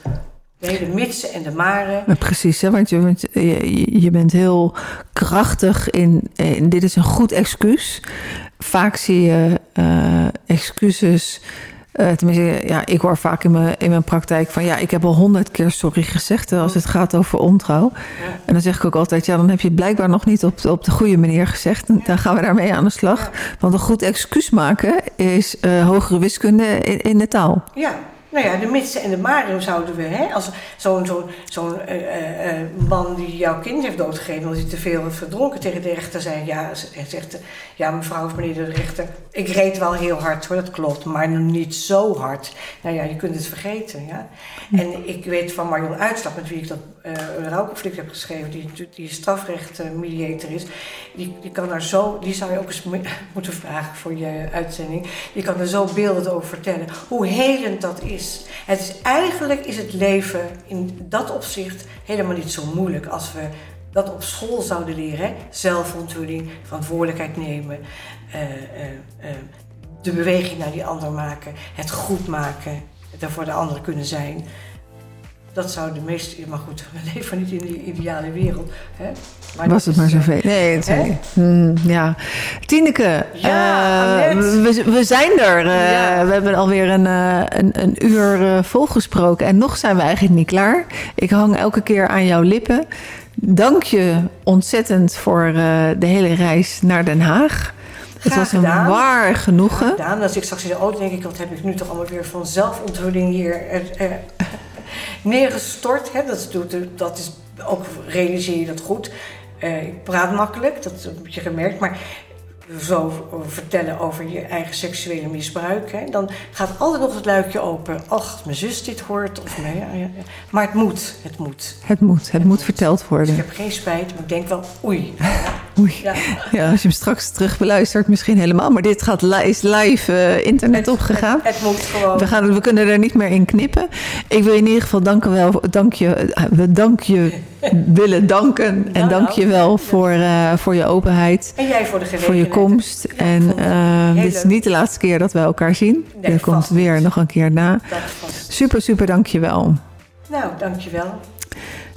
De hele mitsen en de maren. Precies, hè? want je, je, bent heel krachtig in, in, Dit is een goed excuus. Vaak zie je uh, excuses uh, tenminste, ja, ik hoor vaak in mijn, in mijn praktijk van ja, ik heb al honderd keer sorry gezegd als het gaat over ontrouw. En dan zeg ik ook altijd, ja, dan heb je het blijkbaar nog niet op de, op de goede manier gezegd. En dan gaan we daarmee aan de slag. Want een goed excuus maken is uh, hogere wiskunde in, in de taal. Ja, nou ja, de mitsen en de maren zouden we, hè, als zo'n zo'n zo'n uh, uh, man die jouw kind heeft doodgegeven omdat hij te veel heeft verdronken tegen de rechter zei, ja, hij zegt, ja mevrouw of meneer de rechter, ik reed wel heel hard hoor, dat klopt, maar niet zo hard. Nou ja, je kunt het vergeten, ja. En ik weet van Marion Uitslag, met wie ik dat uh, rouwconflict heb geschreven, die, die strafrechtmediator is, die, die kan daar zo, die zou je ook eens moeten vragen voor je uitzending, die kan er zo beeldend over vertellen, hoe helend dat is. Het is eigenlijk is het leven in dat opzicht helemaal niet zo moeilijk als we dat op school zouden leren. Zelfontwikkeling, verantwoordelijkheid nemen, uh, uh, uh, de beweging naar die ander maken, het goed maken, er voor de ander kunnen zijn. Dat zou de meeste. Maar goed, we leven niet in die ideale wereld. Hè? Maar Was het maar zoveel? Nee, het hmm, ja. Tineke, ja, uh, we, we, zijn er. Uh, ja. We hebben alweer een, uh, een, een uur volgesproken. En nog zijn we eigenlijk niet klaar. Ik hang elke keer aan jouw lippen. Dank je ontzettend voor de hele reis naar Den Haag. Het was een waar genoegen. Gedaan. Als ik straks in de auto denk ik, wat heb ik nu toch allemaal weer van zelfontwikkeling hier neergestort. Hè? Dat, is, dat is ook realiseer je dat goed. Uh, ik praat makkelijk, dat heb je gemerkt. Maar zo vertellen over je eigen seksuele misbruik. Hè, dan gaat altijd nog het luikje open. Ach, mijn zus dit hoort. Of nee, ja, ja. Maar het moet, het moet. Het moet, het, het moet, verteld worden. Dus ik heb geen spijt, maar ik denk wel, oei. oei. Ja. ja. als je hem straks terug beluistert, misschien helemaal. Maar dit gaat is live uh, internet opgegaan. Het, het, moet gewoon. We, gaan, we kunnen er niet meer in knippen. Ik wil je in ieder geval danken wel, dank je, we dank je willen danken. En nou, dank je wel nou. voor, uh, voor je openheid. En jij voor de Voor je komst. en uh, dit is niet de laatste keer dat we elkaar zien. Nee, er komt weer nog een keer na. Super, super dank je wel. Nou, dank je wel.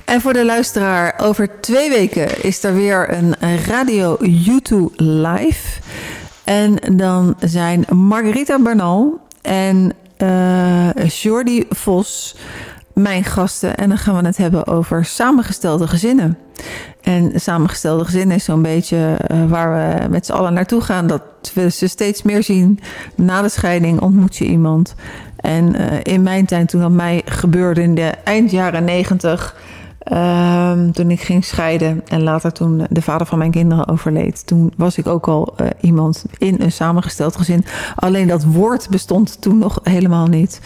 En voor de luisteraar, over twee weken is er weer een Radio YouTube live. En dan zijn Margarita Bernal en uh, Jordi Vos mijn gasten. En dan gaan we het hebben over samengestelde gezinnen. En samengestelde gezinnen is zo'n beetje uh, waar we met z'n allen naartoe gaan. Dat we ze steeds meer zien. Na de scheiding ontmoet je iemand. En uh, in mijn tijd, toen dat mij gebeurde in de eind jaren negentig... Um, toen ik ging scheiden en later toen de vader van mijn kinderen overleed, toen was ik ook al uh, iemand in een samengesteld gezin. Alleen dat woord bestond toen nog helemaal niet.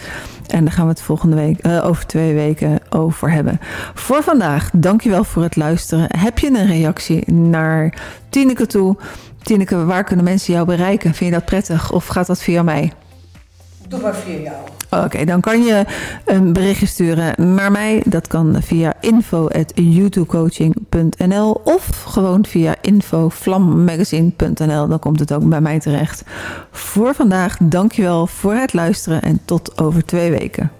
En daar gaan we het volgende week, uh, over twee weken over hebben. Voor vandaag, dankjewel voor het luisteren. Heb je een reactie naar Tineke toe? Tineke, waar kunnen mensen jou bereiken? Vind je dat prettig of gaat dat via mij? Doe maar via jou. Oké, dan kan je een berichtje sturen naar mij. Dat kan via info.youtubecoaching.nl of gewoon via infovlammagazine.nl. Dan komt het ook bij mij terecht. Voor vandaag, dankjewel voor het luisteren en tot over twee weken.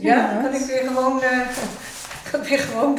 Ja, wel. kan ik weer gewoon, eh, kan ik weer gewoon